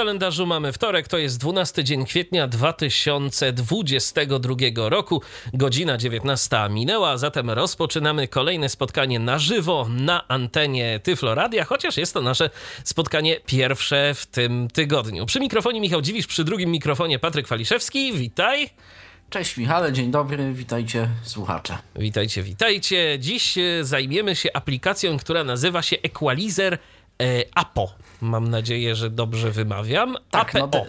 Kalendarzu mamy wtorek, to jest 12 dzień kwietnia 2022 roku. Godzina 19 minęła, zatem rozpoczynamy kolejne spotkanie na żywo na antenie Tyfloradia, chociaż jest to nasze spotkanie pierwsze w tym tygodniu. Przy mikrofonie Michał Dziwisz, przy drugim mikrofonie Patryk Waliszewski. Witaj. Cześć Michale, dzień dobry, witajcie słuchacze. Witajcie, witajcie. Dziś e, zajmiemy się aplikacją, która nazywa się Equalizer e, APO. Mam nadzieję, że dobrze wymawiam. Tak, APO. no,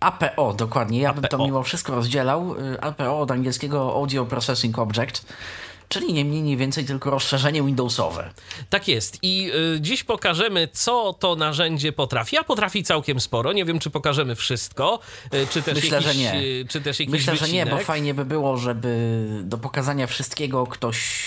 APO, dokładnie. Ja bym to APO. mimo wszystko rozdzielał. Y, APO od angielskiego Audio Processing Object, czyli nie mniej, nie więcej tylko rozszerzenie Windowsowe. Tak jest. I y, dziś pokażemy, co to narzędzie potrafi. A potrafi całkiem sporo. Nie wiem, czy pokażemy wszystko, y, czy też Myślę, jakiś, że nie. y, Czy też jakiś Myślę, że nie, bo wycinek. fajnie by było, żeby do pokazania wszystkiego ktoś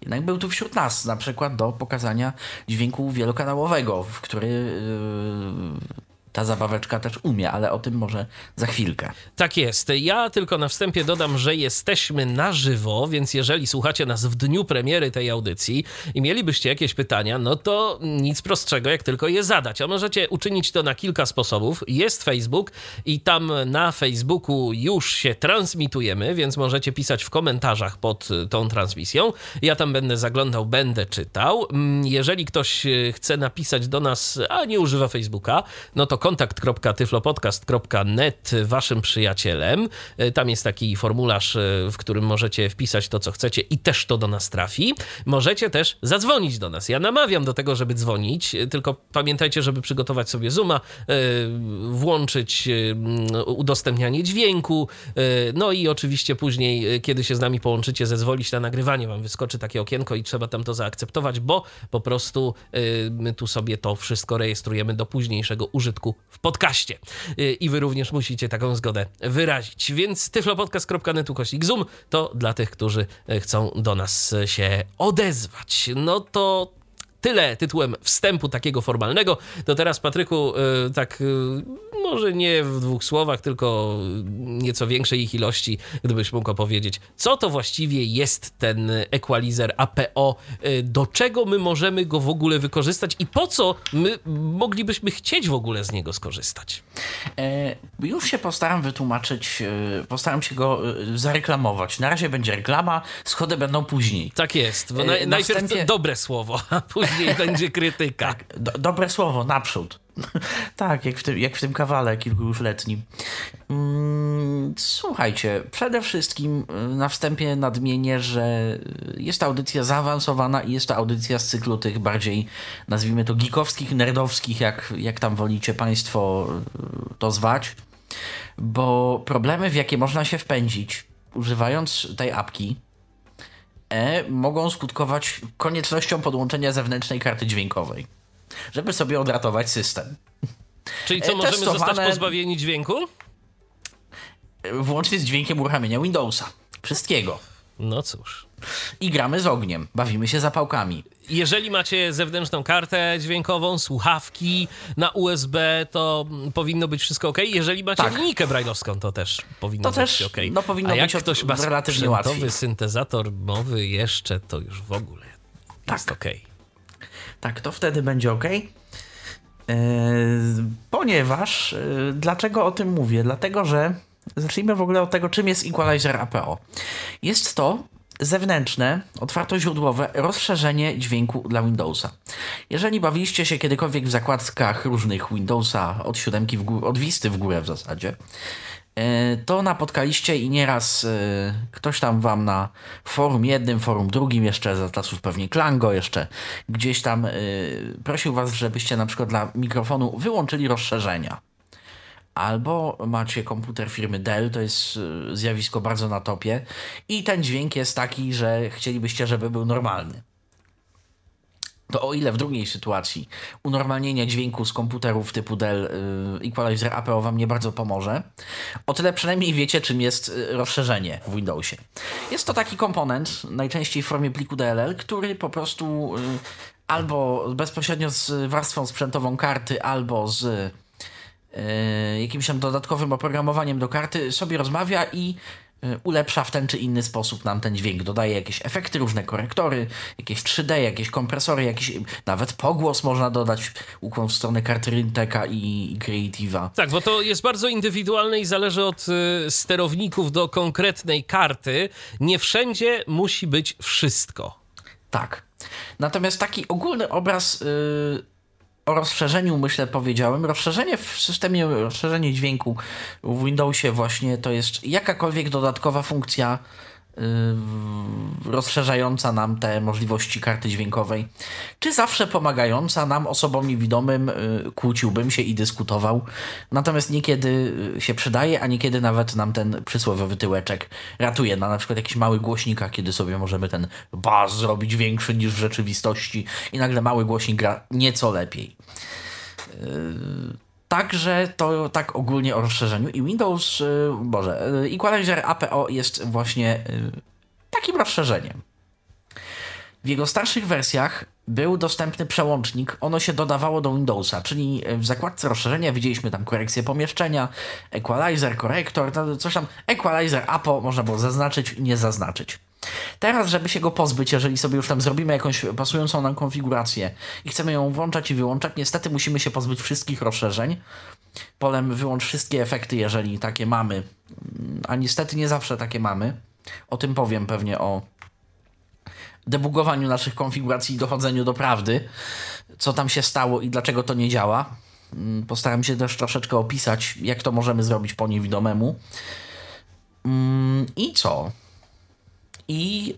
jednak był tu wśród nas, na przykład do pokazania dźwięku wielokanałowego, w który yy, ta zabaweczka też umie, ale o tym może za chwilkę. Tak jest. Ja tylko na wstępie dodam, że jesteśmy na żywo, więc jeżeli słuchacie nas w dniu premiery tej audycji i mielibyście jakieś pytania, no to nic prostszego, jak tylko je zadać. A możecie uczynić to na kilka sposobów. Jest Facebook i tam na Facebooku już się transmitujemy, więc możecie pisać w komentarzach pod y, tą transmisją. Ja tam będę zaglądał, będę czytał. Mm, Jeżeli ktoś y, chce napisać do nas, a nie używa Facebooka, no to kontakt.tyflopodcast.net waszym przyjacielem. Y, Tam jest taki formularz, y, w którym możecie wpisać to, co chcecie i też to do nas trafi. Możecie też zadzwonić do nas. Ja namawiam do tego, żeby dzwonić, y, tylko pamiętajcie, żeby przygotować sobie Zooma, włączyć udostępnianie dźwięku, no i oczywiście później, kiedy się z nami połączycie, zezwolić na nagrywanie. Wam wyskoczy takie okienko i trzeba tam to zaakceptować, bo po prostu my tu sobie to wszystko rejestrujemy do późniejszego użytku w podcaście. Y, I wy również musicie taką zgodę wyrazić. Więc tyflopodcast.net ukośnik Zoom to dla tych, którzy y, chcą do nas y, się odezwać. No to tyle tytułem wstępu takiego formalnego. To teraz, Patryku, y, tak y, może nie w dwóch słowach, tylko nieco większej ich ilości, gdybyś mógł opowiedzieć, co to właściwie jest ten equalizer APO, y, do czego my możemy go w ogóle wykorzystać i po co my moglibyśmy chcieć w ogóle z niego skorzystać. E, już się postaram wytłumaczyć, postaram się go zareklamować. Na razie będzie reklama, schody będą później. Tak jest, E, naj, na najpierw wstępie- dobre słowo, a później będzie krytyka. Do, dobre słowo, naprzód. tak, jak w, tym, jak w tym kawale kilku już letnim. Mm, słuchajcie, przede wszystkim y, na wstępie nadmienię, że jest to audycja zaawansowana i jest to audycja z cyklu tych bardziej, nazwijmy to geekowskich, nerdowskich, jak, jak tam wolicie Państwo y, to zwać. Bo problemy, w jakie można się wpędzić, używając tej apki, e, mogą skutkować koniecznością podłączenia zewnętrznej karty dźwiękowej, żeby sobie odratować system. Czyli co, E, możemy zostać testowane- pozbawieni dźwięku? E, Włącznie z dźwiękiem uruchamiania Windowsa. Wszystkiego. No cóż. I gramy z ogniem, bawimy się zapałkami. Jeżeli macie zewnętrzną kartę dźwiękową, słuchawki na USB, to powinno być wszystko ok. Jeżeli macie Tak. linijkę brajlowską, to też powinno To być też, ok. no, powinno A jak być od- ktoś ma relatywnie łatwiej. syntezator mowy jeszcze, to już w ogóle jest Tak. ok. Tak, to wtedy będzie ok. E, ponieważ, e, dlaczego o tym mówię? Dlatego, że zacznijmy w ogóle od tego, czym jest Equalizer APO. Jest to zewnętrzne, otwartoźródłowe rozszerzenie dźwięku dla Windowsa. Jeżeli bawiliście się kiedykolwiek w zakładkach różnych Windowsa od siódemki w górę, od Visty w górę w zasadzie, e, to napotkaliście i nieraz e, ktoś tam wam na forum jednym, forum drugim, jeszcze za czasów pewnie Klango, jeszcze gdzieś tam e, prosił was, żebyście na przykład dla mikrofonu wyłączyli rozszerzenia. Albo macie komputer firmy Dell, to jest y, zjawisko bardzo na topie, i ten dźwięk jest taki, że chcielibyście, żeby był normalny. To o ile w drugiej sytuacji unormalnienie dźwięku z komputerów typu Dell y, Equalizer APO wam nie bardzo pomoże, o tyle przynajmniej wiecie, czym jest y, rozszerzenie w Windowsie. Jest to taki komponent, najczęściej w formie pliku DLL, który po prostu albo bezpośrednio z warstwą sprzętową karty, albo z jakimś tam dodatkowym oprogramowaniem do karty sobie rozmawia i e, ulepsza w ten czy inny sposób nam ten dźwięk. Dodaje jakieś efekty, różne korektory, jakieś 3D, jakieś kompresory, jakiś nawet pogłos można dodać, ukłon w stronę karty Rynteka i, i Creative'a. Tak, bo to jest bardzo indywidualne i zależy od y, sterowników do konkretnej karty. Nie wszędzie musi być wszystko. Tak. Natomiast taki ogólny obraz o rozszerzeniu, myślę, powiedziałem. Rozszerzenie w systemie, rozszerzenie dźwięku w Windowsie właśnie to jest jakakolwiek dodatkowa funkcja rozszerzająca nam te możliwości karty dźwiękowej, czy zawsze pomagająca nam, osobom niewidomym, yy, kłóciłbym się i dyskutował. Natomiast niekiedy się przydaje, a niekiedy nawet nam ten przysłowiowy tyłeczek ratuje na na przykład jakichś małych głośnikach, kiedy sobie możemy ten bas zrobić większy niż w rzeczywistości i nagle mały głośnik gra nieco lepiej. Także to tak ogólnie o rozszerzeniu. I Windows, yy, Boże, Equalizer APO jest właśnie yy, takim rozszerzeniem. W jego starszych wersjach był dostępny przełącznik, ono się dodawało do Windowsa, czyli w zakładce rozszerzenia widzieliśmy tam korekcję pomieszczenia, equalizer, korektor, coś tam, equalizer, APO można było zaznaczyć, nie zaznaczyć. Teraz, żeby się go pozbyć, jeżeli sobie już tam zrobimy jakąś pasującą nam konfigurację i chcemy ją włączać i wyłączać, niestety musimy się pozbyć wszystkich rozszerzeń. Polem wyłącz wszystkie efekty, jeżeli takie mamy, a niestety nie zawsze takie mamy. O tym powiem pewnie o debugowaniu naszych konfiguracji i dochodzeniu do prawdy, co tam się stało i dlaczego to nie działa. Postaram się też troszeczkę opisać, jak to możemy zrobić po niewidomemu. I co? I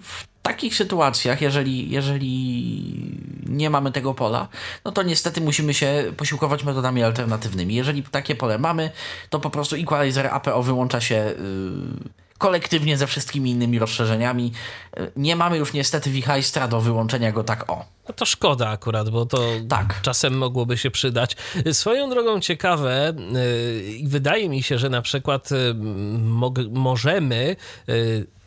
w takich sytuacjach, jeżeli, jeżeli nie mamy tego pola, no to niestety musimy się posiłkować metodami alternatywnymi. Jeżeli takie pole mamy, to po prostu equalizer APO wyłącza się kolektywnie ze wszystkimi innymi rozszerzeniami. Nie mamy już niestety wichajstra do wyłączenia go tak o. No to szkoda akurat, bo to tak. czasem mogłoby się przydać. Swoją drogą ciekawe i wydaje mi się, że na przykład możemy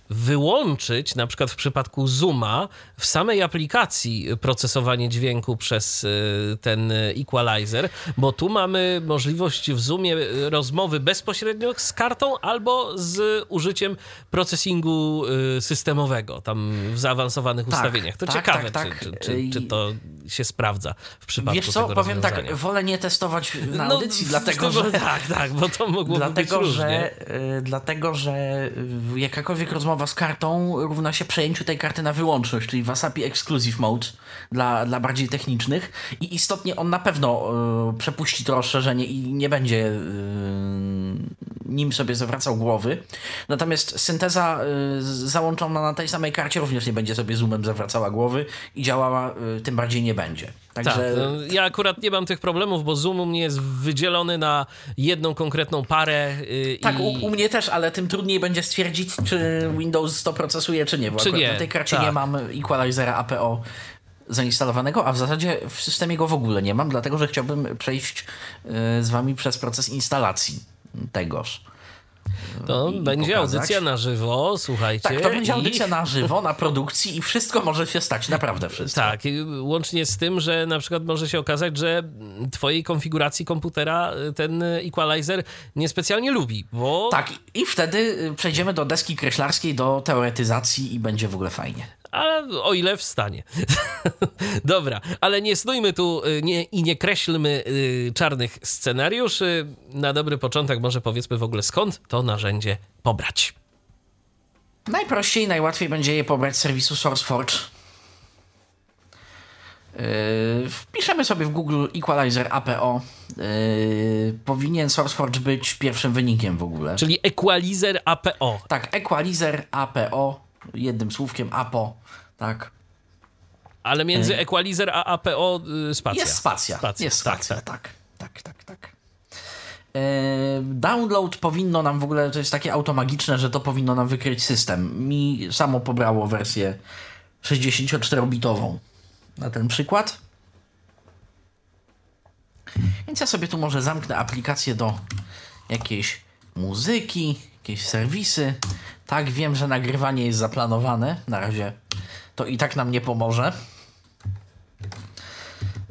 wyłączyć, na przykład w przypadku Zooma, w samej aplikacji procesowanie dźwięku przez y, ten equalizer, bo tu mamy możliwość w Zoomie rozmowy bezpośrednio z kartą albo z użyciem procesingu y, systemowego, tam w zaawansowanych tak, ustawieniach. To tak, ciekawe, tak, czy, czy, czy, czy, to się sprawdza w przypadku Wiesz co, powiem tak, wolę nie testować na no, audycji, no, dlatego że... Tak, tak, bo to mogłoby dlatego, być że, y, Dlatego, że jakakolwiek rozmowa z kartą równa się przejęciu tej karty na wyłączność, czyli Wasapi Exclusive Mode dla, dla bardziej technicznych i istotnie on na pewno y, przepuści to rozszerzenie i nie będzie y, nim sobie zawracał głowy. Natomiast synteza y, załączona na tej samej karcie również nie będzie sobie zoomem zawracała głowy i działała, tym bardziej nie będzie. Także... Tak, no, ja akurat nie mam tych problemów, bo Zoom u mnie jest wydzielony na jedną konkretną parę. Yy, tak, i... u, u, mnie też, ale tym trudniej będzie stwierdzić, czy Windows to procesuje, czy nie, bo czy nie. na tej karcie tak. nie mam equalizera APO zainstalowanego, a w zasadzie w systemie go w ogóle nie mam, dlatego że chciałbym przejść yy, z wami przez proces instalacji tegoż. To będzie pokazać. audycja na żywo, słuchajcie. Tak, to będzie audycja na żywo, na produkcji i wszystko może się stać, naprawdę wszystko. Tak, łącznie z tym, że na przykład może się okazać, że twojej konfiguracji komputera ten equalizer niespecjalnie lubi, bo... Tak, i wtedy przejdziemy do deski kreślarskiej, do teoretyzacji i będzie w ogóle fajnie a o ile wstanie. Dobra, ale nie snujmy tu y, nie, i nie kreślmy y, czarnych scenariuszy. Na dobry początek może powiedzmy w ogóle skąd to narzędzie pobrać. Najprościej i najłatwiej będzie je pobrać z serwisu SourceForge. Yy, wpiszemy sobie w Google Equalizer APO. Yy, powinien SourceForge być pierwszym wynikiem w ogóle. Czyli Equalizer APO. Tak, Equalizer APO jednym słówkiem APO, tak. Ale między e... equalizer a APO y, spacja. Jest spacja. spacja. Jest spacja, tak, tak, tak, tak. tak. E... Download powinno nam w ogóle, to jest takie automagiczne, że to powinno nam wykryć system. Mi samo pobrało wersję 64-bitową na ten przykład. Więc ja sobie tu może zamknę aplikację do jakiejś muzyki, jakieś serwisy. Tak, wiem, że nagrywanie jest zaplanowane. Na razie to i tak nam nie pomoże.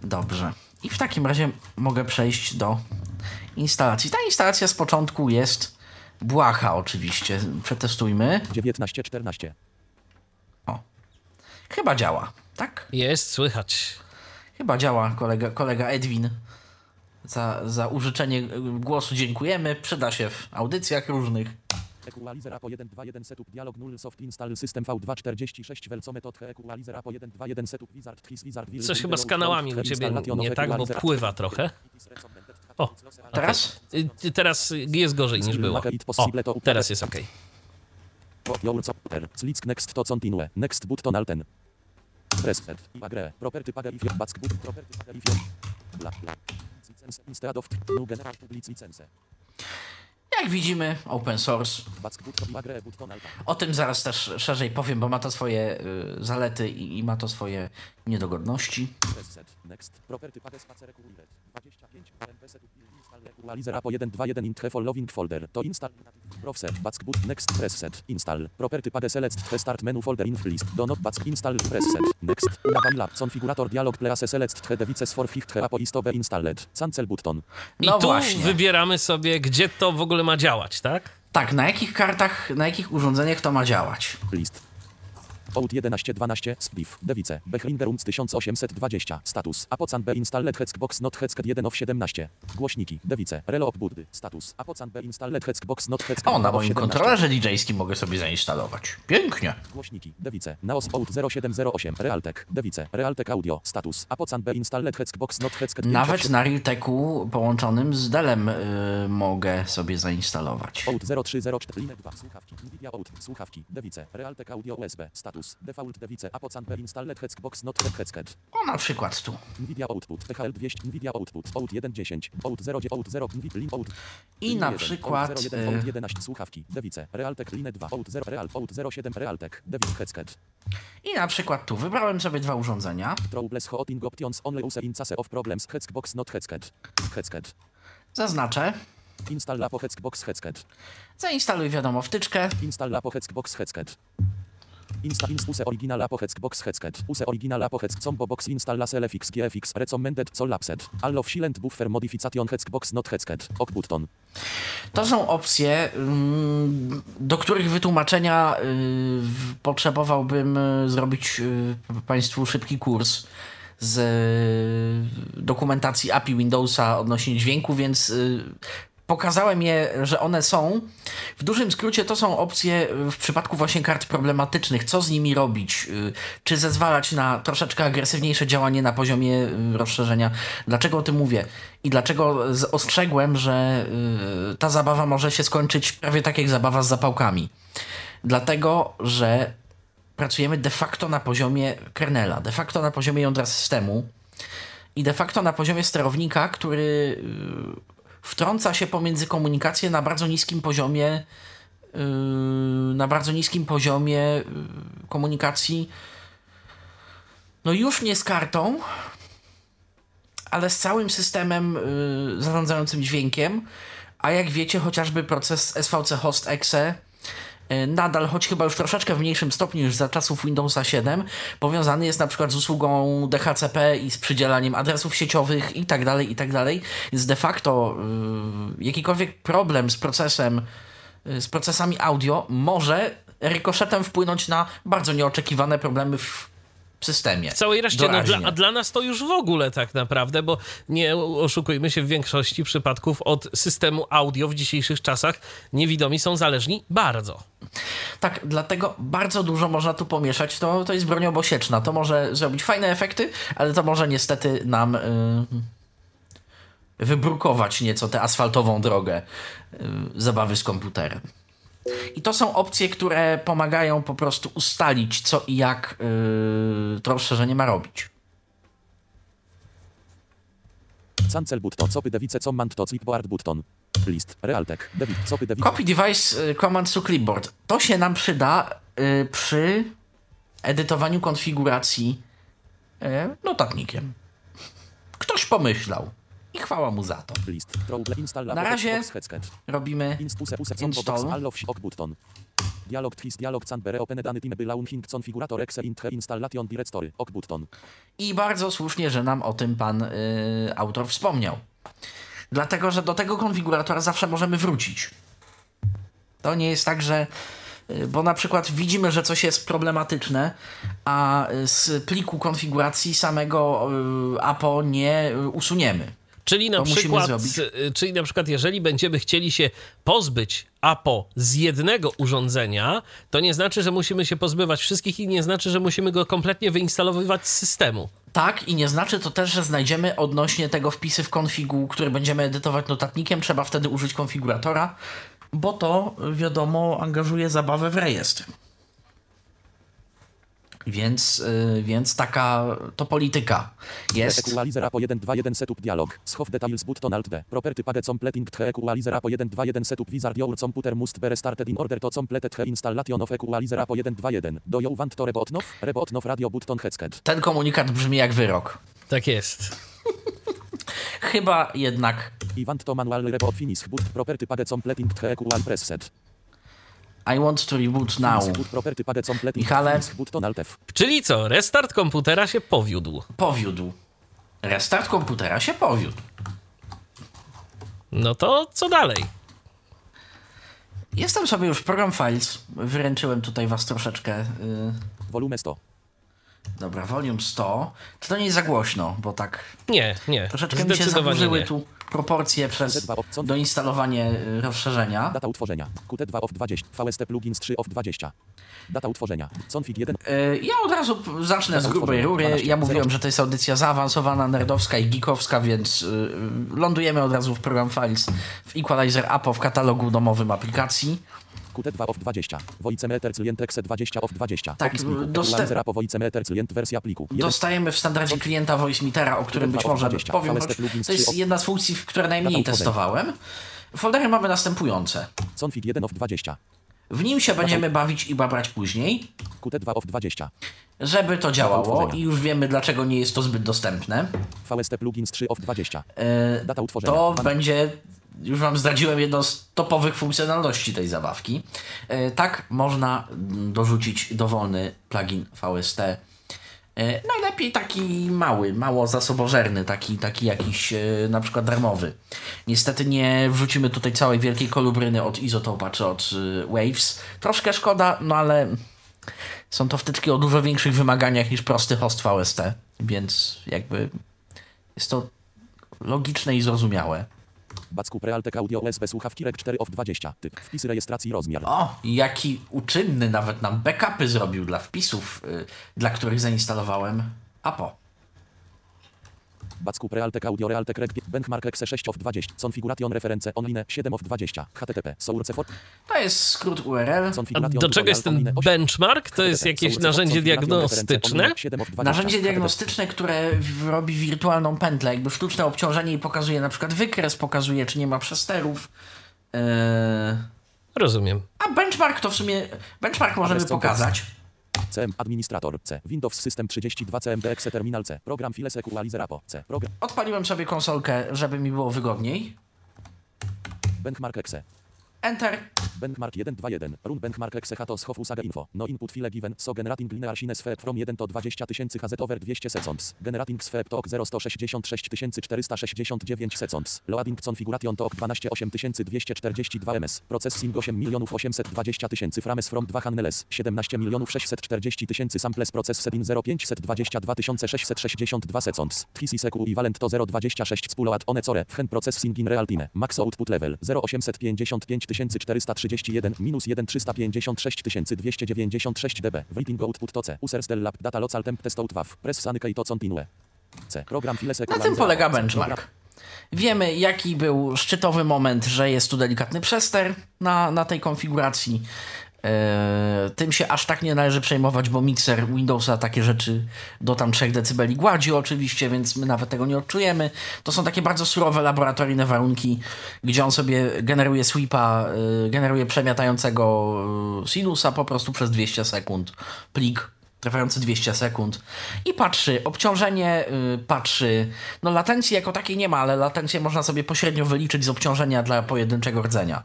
Dobrze. I w takim razie mogę przejść do instalacji. Ta instalacja z początku jest błaha oczywiście. Przetestujmy. 1914. O. Chyba działa, tak? Jest, słychać. Chyba działa, kolega, kolega Edwin. Za, za użyczenie głosu dziękujemy. Przyda się w audycjach różnych. Equalizer APO 121 setup dialog 0 soft install system V246 Velcomet Equalizer APO 121 setup wizard Tris wizard Will Coś chyba z kanałami u ciebie nie tak, bo pływa trochę. O, Teraz? y, teraz jest gorzej niż było. O, teraz jest ok. Slick next to continue. Next button alten. Press. I agree. Property pager if your back boot. Property pager if your... Bla bla. License instead of new general public license. Jak widzimy, open source. O tym zaraz też szerzej powiem, bo ma to swoje y, zalety i, i ma to swoje niedogodności. Press set. Next. Property pager spacer required. 25 MP setup will install equalizer APO 121 in the following folder. To install browser. Back boot. Next. Press set. Install. Property pager select start menu folder in list. Do not back install. Press set. Next. Na vanilla. Configurator dialog place select devices for ficht APO istobe installed. Cancel button. I No tu właśnie. wybieramy sobie, gdzie to w ogóle ma działać, tak? Tak, na jakich kartach, na jakich urządzeniach to ma działać? List. Out 1112 Spliff. Device. Behringerunc 1820. Status. Apocan B installed Heckbox not Hecked 1 of 17. Głośniki. Device. Relo Buddy. Status. Apocan B installed Heckbox not Hecked O, na 1 of moim 17. kontrolerze DJ-skim mogę sobie zainstalować. Pięknie. Głośniki. Device. Naos Out 0708. Realtek. Device. Realtek Audio. Status. Apocan B installed Heckbox not Hecked 5 Nawet na Realteku połączonym z Delem y, mogę sobie zainstalować. Out 0304 Line 2 słuchawki Nvidia Out słuchawki Device Realtek Audio USB status Default Device Apocan P installed Heckbox not Hecked O, na przykład tu. Nvidia Output PHL 200 Nvidia Output Out 1.10 Out 0 Out 0 Nvidia Out I na 1, przykład, Out 01 y- Out 11 słuchawki Device Realtek Line 2 Out 0 Real Out 07 Realtek Device Hecked I na przykład tu. Wybrałem sobie dwa urządzenia. Troubles Hotting Options Only Use in Case of Problems Heckbox not Hecked Hecked Zaznaczę. Install Lapo Heckbox Hecked Zainstaluj wiadomo wtyczkę. Install Lapo Heckbox Hecked Insta ins use original apo Heckbox Hecked use original apo combo box install selefix gfx recommended co lapset all of silent buffer modification Heckbox not Hecked ok button To są opcje, mm, do których wytłumaczenia y, potrzebowałbym y, zrobić y, Państwu szybki kurs z dokumentacji API Windowsa odnośnie dźwięku, więc pokazałem je, że one są. W dużym skrócie to są opcje y, w przypadku właśnie kart problematycznych. Co z nimi robić? Y, Czy zezwalać na troszeczkę agresywniejsze działanie na poziomie y, rozszerzenia? Dlaczego o tym mówię? I dlaczego ostrzegłem, że ta zabawa może się skończyć prawie tak jak zabawa z zapałkami? Dlatego, że pracujemy de facto na poziomie kernela, de facto na poziomie jądra systemu i de facto na poziomie sterownika, który wtrąca się pomiędzy komunikację na bardzo niskim poziomie y, na bardzo niskim poziomie y, komunikacji. No już nie z kartą ale z całym systemem y, zarządzającym dźwiękiem. A jak wiecie chociażby proces SVC Host Exe nadal, choć chyba już troszeczkę w mniejszym stopniu niż za czasów Windowsa 7, powiązany jest na przykład z usługą DHCP i z przydzielaniem adresów sieciowych i tak dalej, i tak dalej. Więc de facto y, jakikolwiek problem z procesem, y, z procesami audio może rykoszetem wpłynąć na bardzo nieoczekiwane problemy w systemie. W całej reszcie, no dla, a dla nas to już w ogóle tak naprawdę, bo nie oszukujmy się, w większości przypadków od systemu audio w dzisiejszych czasach niewidomi są zależni bardzo. Tak, dlatego bardzo dużo można tu pomieszać. To, to jest broń obosieczna. To może zrobić fajne efekty, ale to może niestety nam y, wybrukować nieco tę asfaltową drogę y, zabawy z komputerem. I to są opcje, które pomagają po prostu ustalić, co i jak y, to rozszerzenie ma robić. cancel button copy device command to clipboard button list Realtek Device copy device Copy device command to clipboard. To się nam przyda y, przy edytowaniu konfiguracji y, notatnikiem. Ktoś pomyślał I chwała mu za to. Na razie robimy Install. Dialog tris dialog canbere open dany team launching configurator exe intre installation directory ok button. i bardzo słusznie, że nam o tym pan y, autor wspomniał. Dlatego, że do tego konfiguratora zawsze możemy wrócić. To nie jest tak, że. y, Bo na przykład widzimy, że coś jest problematyczne, a y, z pliku konfiguracji samego y, APO nie usuniemy. Czyli na, To przykład, y, czyli na przykład, jeżeli będziemy chcieli się pozbyć APO z jednego urządzenia, to nie znaczy, że musimy się pozbywać wszystkich i nie znaczy, że musimy go kompletnie wyinstalowywać z systemu. Tak, i nie znaczy to też, że znajdziemy odnośnie tego wpisy w konfigu, który będziemy edytować notatnikiem. Trzeba wtedy użyć konfiguratora, bo to, wiadomo, angażuje zabawę w rejestr. Więc, y, więc taka to polityka jest. Equalizer APO 121 setup dialog. Schow details button alt D. Property page completing the equalizer APO 121 setup wizard your computer must be restarted in order to complete the installation of equalizer APO 121. Do you want to reboot now? Reboot now radio button headset. Ten komunikat brzmi jak wyrok. Tak jest. Chyba jednak I want to manual reboot finish boot property page completing the equal press set. I want to reboot now. Michale. Czyli co, restart komputera się powiódł. Powiódł. Restart komputera się powiódł. No to co dalej? Jestem sobie już w program Files. Wyręczyłem tutaj was troszeczkę. y, Volume 100. Dobra, volume 100. Czy to nie jest za głośno, bo tak Nie, nie. troszeczkę mi się zaburzyły nie. tu proporcje przez Qt2 opcją. doinstalowanie y, rozszerzenia. Data utworzenia. Qt2 of 20. VST plugins 3 of 20. Data utworzenia. Config 1. Y, Ja od razu zacznę z grubej rury. 12, Ja mówiłem, 0. że to jest audycja zaawansowana, nerdowska i geekowska, więc y, lądujemy od razu w program Files w Equalizer APO w katalogu domowym aplikacji. Qt2 of 20. Voice meter client exe 20 of 20. Tak, Opis pliku. dosta- Equalizer APO voice meter client wersja pliku. Dostajemy w standardzie klienta VoiceMeetera, o którym być może 20, powiem. To jest 3 jedna z funkcji, które najmniej testowałem. Foldery mamy następujące. Config 1 of 20. W nim się będziemy bawić i babrać później, Qt2 of 20. żeby to działało i już wiemy, dlaczego nie jest to zbyt dostępne. VST plugins 3 of 20. E, Data utworzenia. To będzie, już Wam zdradziłem, jedną z topowych funkcjonalności tej zabawki. E, Tak można mm, dorzucić dowolny plugin VST. E, Najlepiej taki mały, mało zasobożerny, taki, taki jakiś e, na przykład darmowy. Niestety nie wrzucimy tutaj całej wielkiej kolubryny od Izotopa czy od Waves. Troszkę szkoda, no ale są to wtyczki o dużo większych wymaganiach niż prosty host VST, więc jakby jest to logiczne i zrozumiałe. Backu Prealtek Audio USB słuchawki REC 4 of 20. Typ. Wpisy rejestracji rozmiar. O, jaki uczynny nawet nam backupy zrobił dla wpisów, y, dla których zainstalowałem APO. Backu Prealtek Audio Realtek REC 5. Benchmark exe 6 of 20. Configuration reference online 7 of 20. HTTP. Source for. To jest skrót URL. Do czego jest ten tutorial online 8. benchmark? To jest jakieś narzędzie diagnostyczne? online 7 of 20. Narzędzie diagnostyczne, które robi wirtualną pętlę, jakby sztuczne obciążenie i pokazuje na przykład wykres, pokazuje czy nie ma przesterów. Yy, Rozumiem. a benchmark to w sumie, benchmark możemy pokazać. CM Administrator C. Windows System 32 CMD Exe Terminal C. Program Files Equalizer APO C. Program Odpaliłem sobie konsolkę, żeby mi było wygodniej. Benchmark Exe. Enter. Benchmark 121. Run benchmark exe hatos hof usaga info. No input file given. So generating linear sine sweep from 1 to 20 tysięcy HZ over 200 seconds. Generating sweep to 0166 469 seconds. Loading configuration to 12 8242 ms. Processing 8 milionów 820 tysięcy frames from 2 handles. 17 milionów 640 tysięcy samples processed in 0522 662 seconds. TC equivalent to 026 spuloat one core. When processing in real time. Max output level 0855 431 minus 1 356 296 dB. Writing output to C. Users del lab data local temp test out wav. Press sanke i to continue. C. Program files Na tym polega benchmark. Wiemy, jaki był szczytowy moment, że jest tu delikatny przester na, na tej konfiguracji. Eee, tym się aż tak nie należy przejmować, bo mikser Windowsa takie rzeczy do tam 3 dB gładzi oczywiście, więc my nawet tego nie odczujemy. To są takie bardzo surowe laboratoryjne warunki, gdzie on sobie generuje sweepa, e, generuje przemiatającego e, sinusa po prostu przez 200 sekund. Plik trwający 200 sekund i patrzy obciążenie, yy, patrzy, no latencji jako takiej nie ma, ale latencję można sobie pośrednio wyliczyć z obciążenia dla pojedynczego rdzenia.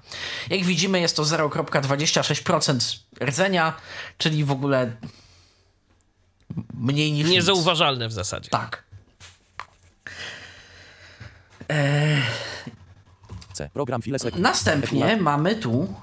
Jak widzimy jest to 0,26% rdzenia, czyli w ogóle mniej niż nic. Niezauważalne w zasadzie. Tak. C. Program. Następnie mamy tu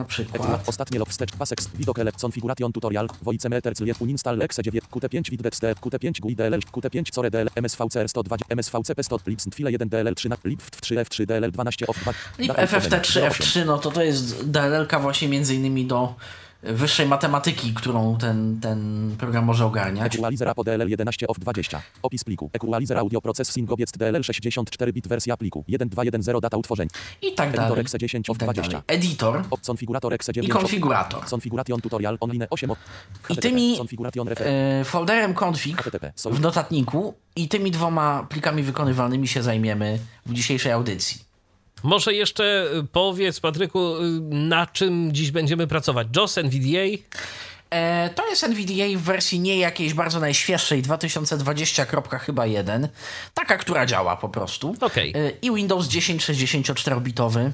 na przykład Ostatnie log wstecz. Pasek. Widok ele. Configuration tutorial. Voice meter. Clie. Uninstall exe 9. Qt5 widget st. Qt5 GUI DLL. Qt5 core DL. MSVCR 120. MSVCP 100. Lips. File 1 DLL 3 na. Lip 3 F3 DLL 12 off 2. Lip FFT3 F3, no to to jest DLL-ka właśnie między innymi do wyższej matematyki, którą ten, ten program może ogarniać. Equalizer APO DLL 11 off 20. Opis pliku. Equalizer audio processing obiect DLL 64 bit wersja pliku. 1210 data utworzenia. I tak Editor dalej. exe 10 I of tak 20. dalej. Editor Op configurator exe i 9 of- konfigurator. Configuration tutorial online 8 of I tymi e, folderem config w notatniku i tymi dwoma plikami wykonywalnymi się zajmiemy w dzisiejszej audycji. Może jeszcze y, powiedz, Patryku, y, na czym dziś będziemy pracować? JOS, NVDA? E, to jest NVDA w wersji nie jakiejś bardzo najświeższej, 2020, kropka chyba 1. Taka, która działa po prostu. Okej. E, I Windows 10 64-bitowy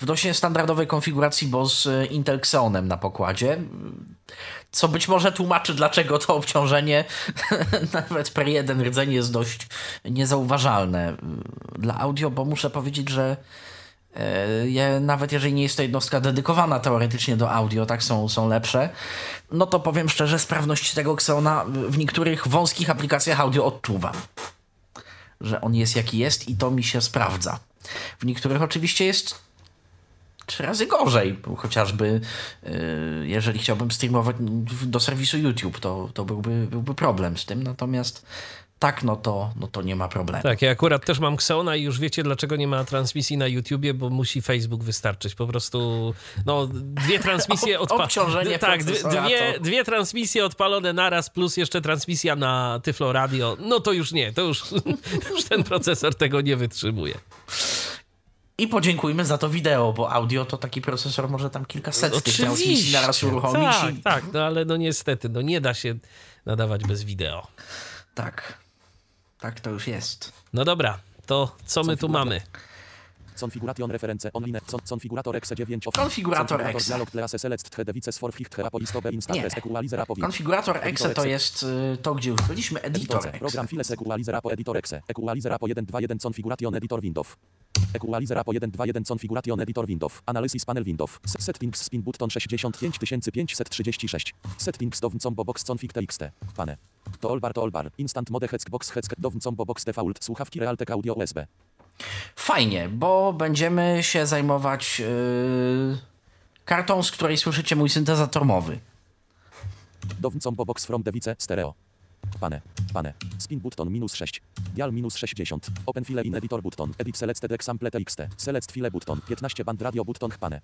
w dość standardowej konfiguracji, bo z e, Intel Xeonem na pokładzie. Co być może tłumaczy, dlaczego to obciążenie nawet per jeden rdzeń jest dość niezauważalne dla audio, bo muszę powiedzieć, że E, Ja, nawet jeżeli nie jest to jednostka dedykowana teoretycznie do audio, tak są, są lepsze, no to powiem szczerze, sprawność tego Xeona w niektórych wąskich aplikacjach audio odczuwam. Że on jest jaki jest i to mi się sprawdza. W niektórych oczywiście jest trzy razy gorzej, chociażby yy, jeżeli chciałbym streamować do serwisu YouTube, to, to byłby, byłby problem z tym, natomiast tak, no to, no to nie ma problemu. Tak, ja akurat też mam Xeona i już wiecie, dlaczego nie ma transmisji na YouTubie, bo musi Facebook wystarczyć. Po prostu, no, dwie transmisje odpalone. obciążenie Tak, dwie, dwie, transmisje odpalone naraz, plus jeszcze transmisja na Tyflo Radio. No to już nie, to już, już ten procesor tego nie wytrzymuje. I podziękujmy za to wideo, bo audio to taki procesor może tam kilkaset tych transmisji naraz uruchomić. Tak, i... tak, no ale no niestety, no nie da się nadawać bez wideo. tak. Tak to już jest. No dobra, to co my tu mamy? Configuration reference online. Configurator exe 9 of Konfigurator exe. dialog class select devices for ficht equalizer. Konfigurator exe to jest y, to, gdzie już byliśmy, editor. Program files equalizer apo editor exe. Equalizer apo 121 configuration editor window. Equalizer apo 121 configuration editor window. Analysis panel window. S- Settings spin button 65536. Settings dowm combo box config txt. Pane. Toolbar toolbar. Instant mode heck box heck dowm combo box default. Słuchawki Realtek audio USB. Fajnie, bo będziemy się zajmować y, kartą, z której słyszycie mój syntezator mowy. Dowm combo box from device stereo. Pane. Pane. Spin button minus 6. Dial minus 60. Open file in editor button. Edit selected example txt. Select file button. 15 band radio button pane.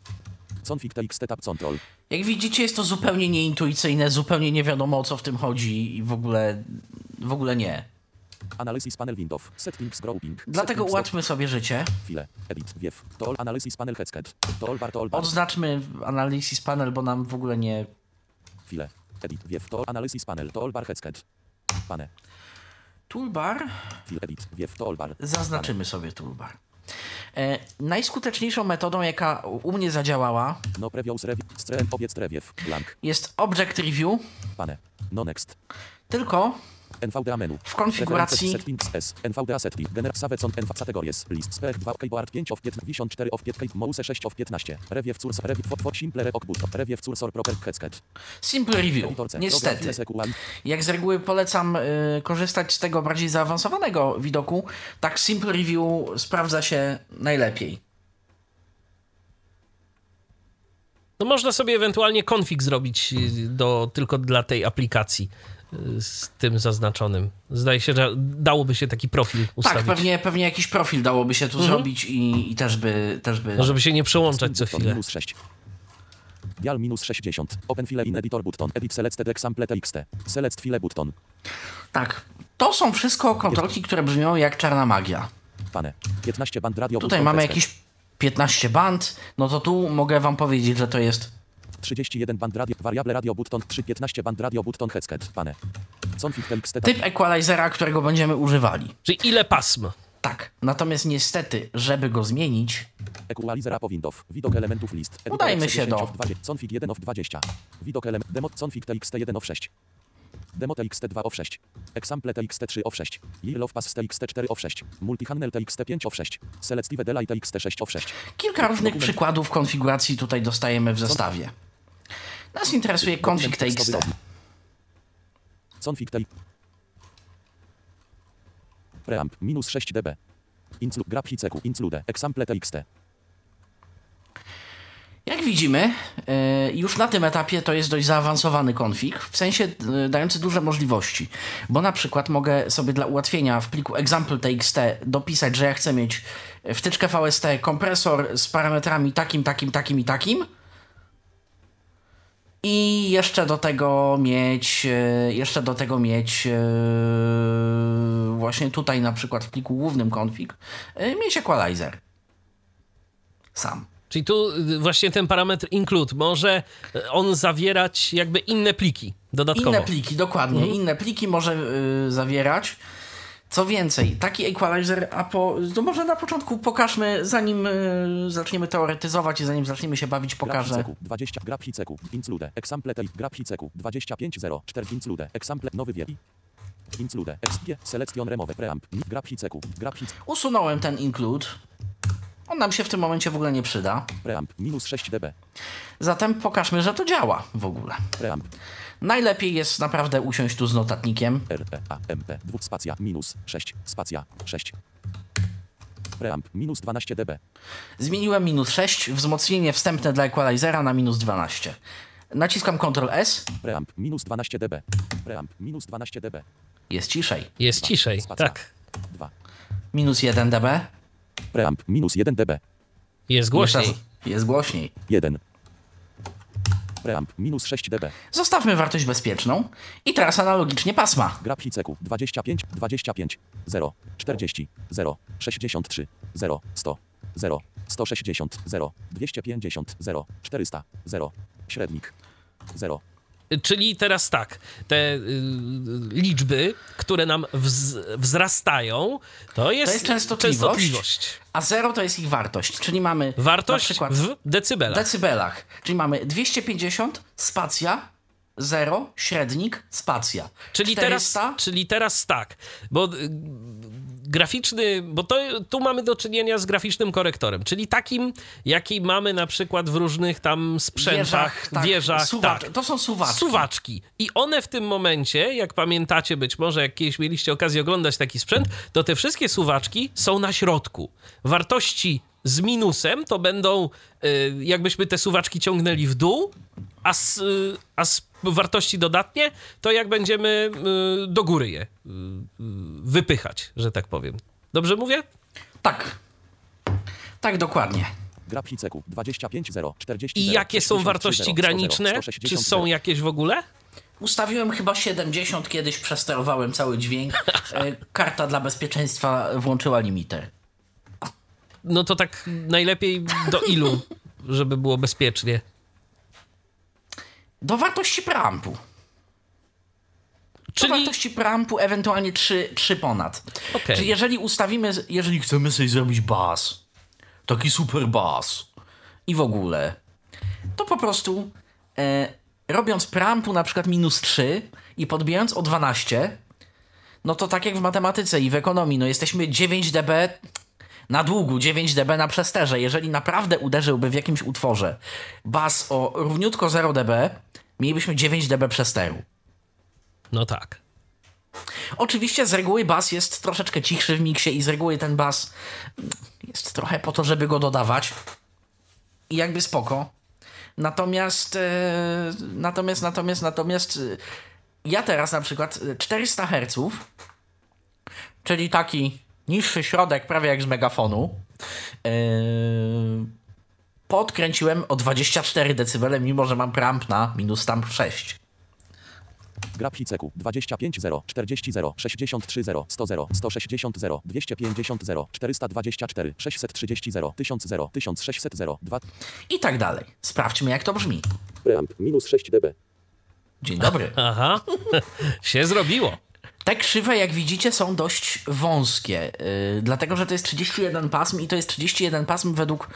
Config txt tab control. Jak widzicie, jest to zupełnie nieintuicyjne, zupełnie nie wiadomo o co w tym chodzi i w ogóle, w ogóle nie. Analysis panel window. Settings grouping. Dlatego Settings ułatwmy sobie życie. File. Edit. Wiew. Tool analysis panel headset. Tool bar tool bar. Odznaczmy Analysis Panel, bo nam w ogóle nie... File. Edit. Wiew. Tool analysis panel. Tool bar headset. Pane. Toolbar. Zaznaczymy sobie toolbar. E, najskuteczniejszą metodą, jaka u mnie zadziałała, No previous review. Strem. Obiec review. Blank. jest Object Review, Pane. No next. tylko NVDA menu. w konfiguracji Settings S. NVDA setting. Gener Savecon NV categories. List. Spec 2 keyboard 5 of 54 of 5 mouse 6 of 15. Review cursor. Review for, for simple reok button. Review cursor proper headset. Simple Review. Niestety. Jak z reguły polecam y, korzystać z tego bardziej zaawansowanego widoku, tak Simple Review sprawdza się najlepiej. No można sobie ewentualnie config zrobić y, do, tylko dla tej aplikacji z tym zaznaczonym. Zdaje się, że dałoby się taki profil ustawić. Tak, pewnie, pewnie jakiś profil dałoby się tu zrobić i, i też by... Też by No, żeby się nie przełączać co chwilę. Minus 6. Dial minus 60. Open file in editor button. Edit selected example txt. Select file button. Tak, to są wszystko kontrolki, które brzmią jak czarna magia. Pane. 15 band radio Tutaj mamy jakieś 15 band, no to tu mogę wam powiedzieć, że to jest 31 band radio, variable radio button 3, 15 band radio button headset, pane. Typ equalizera, którego będziemy używali. Czyli ile pasm? Tak. Natomiast niestety, żeby go zmienić, Equalizer up Windows. Widok elementów list. Udajmy się 10 do- of 20, Config 1 of 20. Widok element. Demo config TXT 1 of 6. Demo TXT 2 of 6. Example TXT 3 of 6. Yield of Pass TXT 4 of 6. Multihannel TXT 5 of 6. Selective Delay TXT 6 of 6. kilka różnych przykładów konfiguracji tutaj dostajemy w zestawie. Nas interesuje config login. Config TXT. Preamp minus 6 dB. Inclu, grab hiceku, include, example TXT. Jak widzimy, e, już na tym etapie to jest dość zaawansowany konfig, w sensie e, dający duże możliwości, bo na przykład mogę sobie dla ułatwienia w pliku example.txt dopisać, że ja chcę mieć wtyczkę VST, kompresor z parametrami takim, takim, takim i takim i jeszcze do tego mieć, e, jeszcze do tego mieć e, właśnie tutaj na przykład w pliku głównym config, e, mieć equalizer. Sam. Czyli tu y, właśnie ten parametr include może on zawierać jakby inne pliki dodatkowo. Inne pliki, dokładnie. Inne pliki może y, zawierać. Co więcej, taki equalizer, a po, to może na początku pokażmy, zanim y, zaczniemy teoretyzować i zanim zaczniemy się bawić, Grab pokażę. hiceku, 20, grab hiceku, include, example TXT, grab hiceku, 25, 0, 4, include, example, nowy wiek. Include, XG, selection remove, preamp, grab hiceku, grab hic, Usunąłem ten include. On nam się w tym momencie w ogóle nie przyda. preamp, minus 6 dB, Zatem pokażmy, że to działa w ogóle. preamp, Najlepiej jest naprawdę usiąść tu z notatnikiem. R, E, A, M, P, 2 spacja, minus 6, spacja, 6. Preamp, minus 12 dB, Zmieniłem minus 6, wzmocnienie wstępne dla equalizera na minus 12. Naciskam Ctrl S, preamp, minus 12 dB, preamp, minus 12 dB, jest ciszej. Jest ciszej, Spacja. tak. 2, Minus 1 dB, preamp, minus 1 dB, Jest głośniej. Jeszcze raz- Jest głośniej. 1. Preamp, minus 6 dB, Zostawmy wartość bezpieczną i teraz analogicznie pasma. grab hiceku, 25, 25, 0, 40, 0, 63, 0, 100, 0, 160, 0, 250, 0, 400, 0, średnik, 0, Czyli teraz tak, te y, liczby, które nam wz, wzrastają, to jest, To jest częstotliwość. częstotliwość. A 0 to jest ich wartość, czyli mamy Wartość na przykład w decybelach. decybelach, czyli mamy 250, spacja, 0, średnik, spacja. Czyli teraz, 400, czyli teraz tak, bo y, graficzny, bo to, tu mamy do czynienia z graficznym korektorem, czyli takim, jaki mamy na przykład w różnych tam sprzętach, tak, wieżach, suwacz- tak. To są suwaczki. Suwaczki. I one w tym momencie, jak pamiętacie być może, jak kiedyś mieliście okazję oglądać taki sprzęt, to te wszystkie suwaczki są na środku. Wartości z minusem to będą, y, jakbyśmy te suwaczki ciągnęli w dół, a z, y, a z wartości dodatnie, to jak będziemy y, do góry je wypychać, że tak powiem. Dobrze mówię? Tak. Tak, dokładnie. hiceku, 25, 0, 40, I 0, jakie są 63, wartości 0, 100, graniczne? 160, Czy są 0. jakieś w ogóle? Ustawiłem chyba 70, kiedyś przesterowałem cały dźwięk. E, Karta dla bezpieczeństwa włączyła limiter. No to tak najlepiej do ilu, żeby było bezpiecznie. Do wartości preampu. Do Czyli wartości preampu ewentualnie 3, 3 ponad. Okej. Czyli jeżeli ustawimy, jeżeli chcemy sobie zrobić bas, taki super bas i w ogóle, to po prostu e, robiąc preampu na przykład minus 3 i podbijając o 12, no to tak jak w matematyce i w ekonomii, no jesteśmy 9 dB na długu, 9 dB na przesterze. Jeżeli naprawdę uderzyłby w jakimś utworze bas o równiutko 0 dB, mielibyśmy 9 dB przesteru. no tak. Oczywiście z reguły bas jest troszeczkę cichszy w miksie i z reguły ten bas jest trochę po to, żeby go dodawać. I jakby spoko. Natomiast, e, natomiast, natomiast, natomiast e, ja teraz na przykład e, 400 Hz, czyli taki niższy środek, prawie jak z megafonu, e, podkręciłem o 24 dB, mimo że mam preamp na minus tam 6. Grab Hiceku 25 0 40 0 63 0 100 0 160 0 250 0 424 630 0 1000 0 1600 0 2 I tak dalej. Sprawdźmy, jak to brzmi. Preamp minus 6 dB. Dzień dobry. Aha, się zrobiło. Te krzywe, jak widzicie, są dość wąskie, yy, dlatego że to jest 31 pasm i to jest 31 pasm według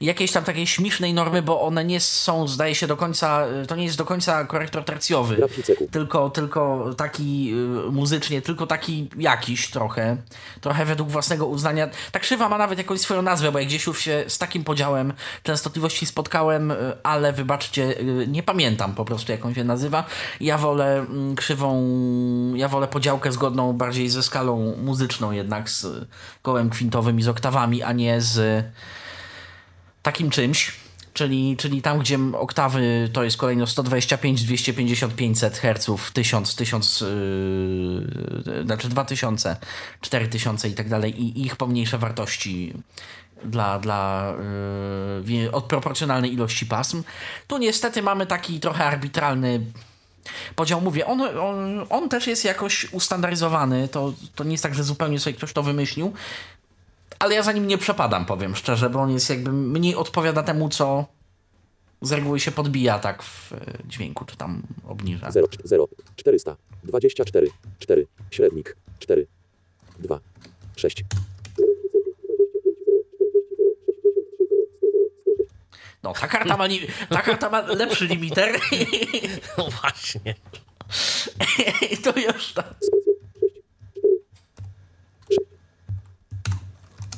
jakiejś tam takiej śmiesznej normy, bo one nie są, zdaje się, do końca, yy, to nie jest do końca korektor tercjowy, tylko, tylko taki yy, muzycznie, tylko taki jakiś trochę, trochę według własnego uznania. Ta krzywa ma nawet jakąś swoją nazwę, bo ja gdzieś już się z takim podziałem częstotliwości spotkałem, yy, ale wybaczcie, yy, nie pamiętam po prostu, jak on się nazywa. Ja wolę mm, krzywą, ja wolę podziałkę zgodną bardziej ze skalą muzyczną jednak, z kołem kwintowym i z oktawami, a nie z takim czymś. Czyli, czyli tam, gdzie oktawy to jest kolejno 125, 250, 500 Hz, 1000, 1000, yy, znaczy 2000, 4000 i tak dalej, i ich pomniejsze wartości dla, dla yy, od proporcjonalnej ilości pasm. Tu niestety mamy taki trochę arbitralny podział. Mówię, on, on, on też jest jakoś ustandaryzowany, to, to nie jest tak, że zupełnie sobie ktoś to wymyślił, ale ja za nim nie przepadam, powiem szczerze, bo on jest jakby mniej odpowiada temu, co z reguły się podbija tak w e, dźwięku, czy tam obniża. 0 0 400 24 4 średnik 4 2 6 No, ta karta ma, ni- ta karta ma lepszy limiter No właśnie. i to już tam.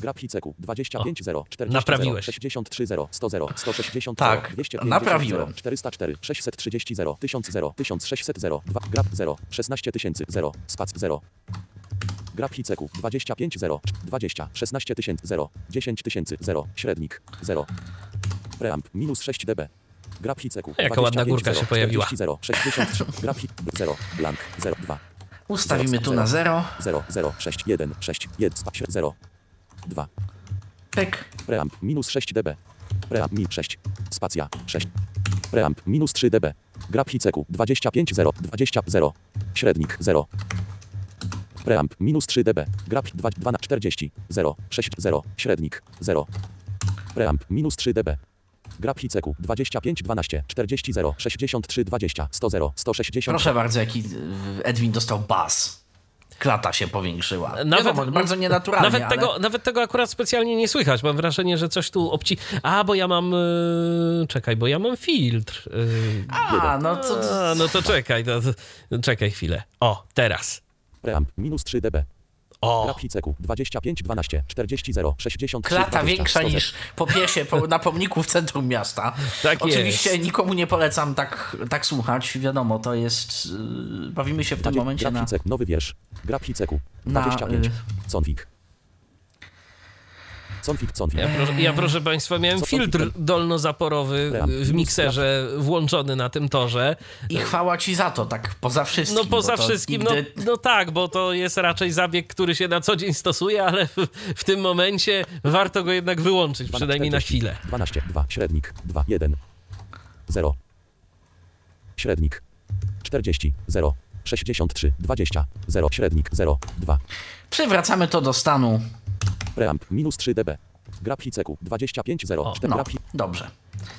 Grab Hiceku 25 0 40 naprawiłeś. 0 63 0 100 0 160 Tak, 0 250 naprawiłem. 0 404 630 0 1000 0 1600 0 2 Grab 0 16 tysięcy 0 Spac 0 Grab Hiceku 25 0 20 16 tysięcy 0 10 tysięcy 0 Średnik 0 Preamp minus 6 dB Grab Hiceku Jaka ładna 25 górka 0, się pojawiła. 40 0 63 Grab Hi 0 Blank 0 2 Ustawimy tu na 0. 0 0 6 1 6 1 Spac 0 2 Pyk. Preamp minus 6 dB. Preamp min 6. Spacja 6. Preamp minus 3 dB. Grab Hiceku 25 0 20 0. Średnik 0. Preamp minus 3 dB. Grab 2 2 na 40 0 6 0. Średnik 0. Preamp minus 3 dB. Grab Hiceku 25 12 40 0 63 20 100 0 160 Proszę bardzo, jaki y, Edwin dostał bas. Klata się powiększyła. Nawet, Wiadomo, bardzo nienaturalnie, Nawet, ale... tego, nawet tego akurat specjalnie nie słychać. Mam wrażenie, że coś tu obci... A, bo ja mam... Yy, czekaj, bo ja mam filtr. Yy, A, no to... a, no to czekaj, to, to, czekaj chwilę. O, teraz. Preamp minus 3 dB. O, Grab Hiceku 25 12 40 0 63 Klata 20 większa 100 0. niż po piesie po, na pomniku w centrum miasta. Tak Oczywiście jest. nikomu nie polecam tak, tak słuchać. Wiadomo, to jest. Yy, bawimy się w tym momencie na. Nowy wiersz. Grab Hiceku. Na, 25. y-. Config, config. ja proszę, ja proszę Państwa, miałem filtr dolnozaporowy w mikserze włączony na tym torze. I chwała ci za to, tak poza wszystkim. No poza wszystkim, no, nigdy- no tak, bo to jest raczej zabieg, który się na co dzień stosuje, ale w, w tym momencie warto go jednak wyłączyć, przynajmniej na 40, chwilę. 12, 2, średnik, 2, 1, 0. Średnik. 40, 0. 63, 20, 0, średnik, 0, 2. Przywracamy to do stanu. Preamp, minus 3 dB. Grab Hiceku, 25, 0, O, 4, No, grab hi- dobrze.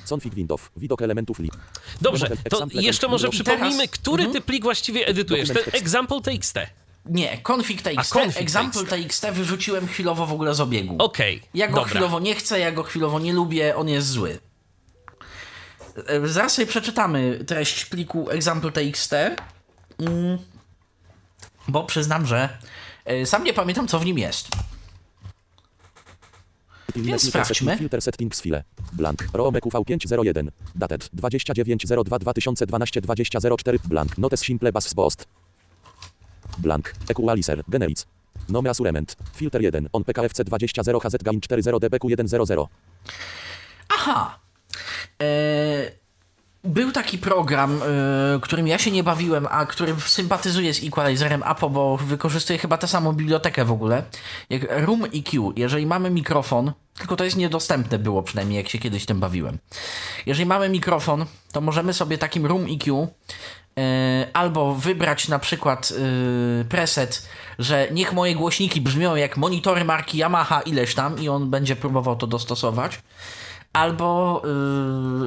Config Windows, widok elementów li. Dobrze, to jeszcze może przypomnijmy, teraz- który ty plik właściwie edytujesz. Ten Dokument tekst. example TXT. Nie, config TXT, A, config example TXT. TXT wyrzuciłem chwilowo w ogóle z obiegu. Okej, Ja go dobra. chwilowo nie chcę, ja go chwilowo nie lubię, on jest zły. E, Zaraz sobie przeczytamy treść pliku example TXT, mm, bo przyznam, że e, sam nie pamiętam, co w nim jest. Filter sprawdźmy. Filter settings file. Blank. ROMEQ V501. Dated 29.02 2012 20.04. Blank. Notes simple bass post. Blank. Equalizer. Generic. Nome assurement. Filter 1. On PKFC 20.0 HZ gain 40 dBQ 1.00. Aha! E, był taki program, e, którym ja się nie bawiłem, a którym sympatyzuję z Equalizerem Apo, bo wykorzystuje chyba tę samą bibliotekę w ogóle, jak Room EQ. Jeżeli mamy mikrofon, tylko to jest niedostępne było przynajmniej, jak się kiedyś tym bawiłem. Jeżeli mamy mikrofon, to możemy sobie takim Room EQ E, albo wybrać na przykład e, preset, że niech moje głośniki brzmią jak monitory marki Yamaha ileś tam i on będzie próbował to dostosować. Albo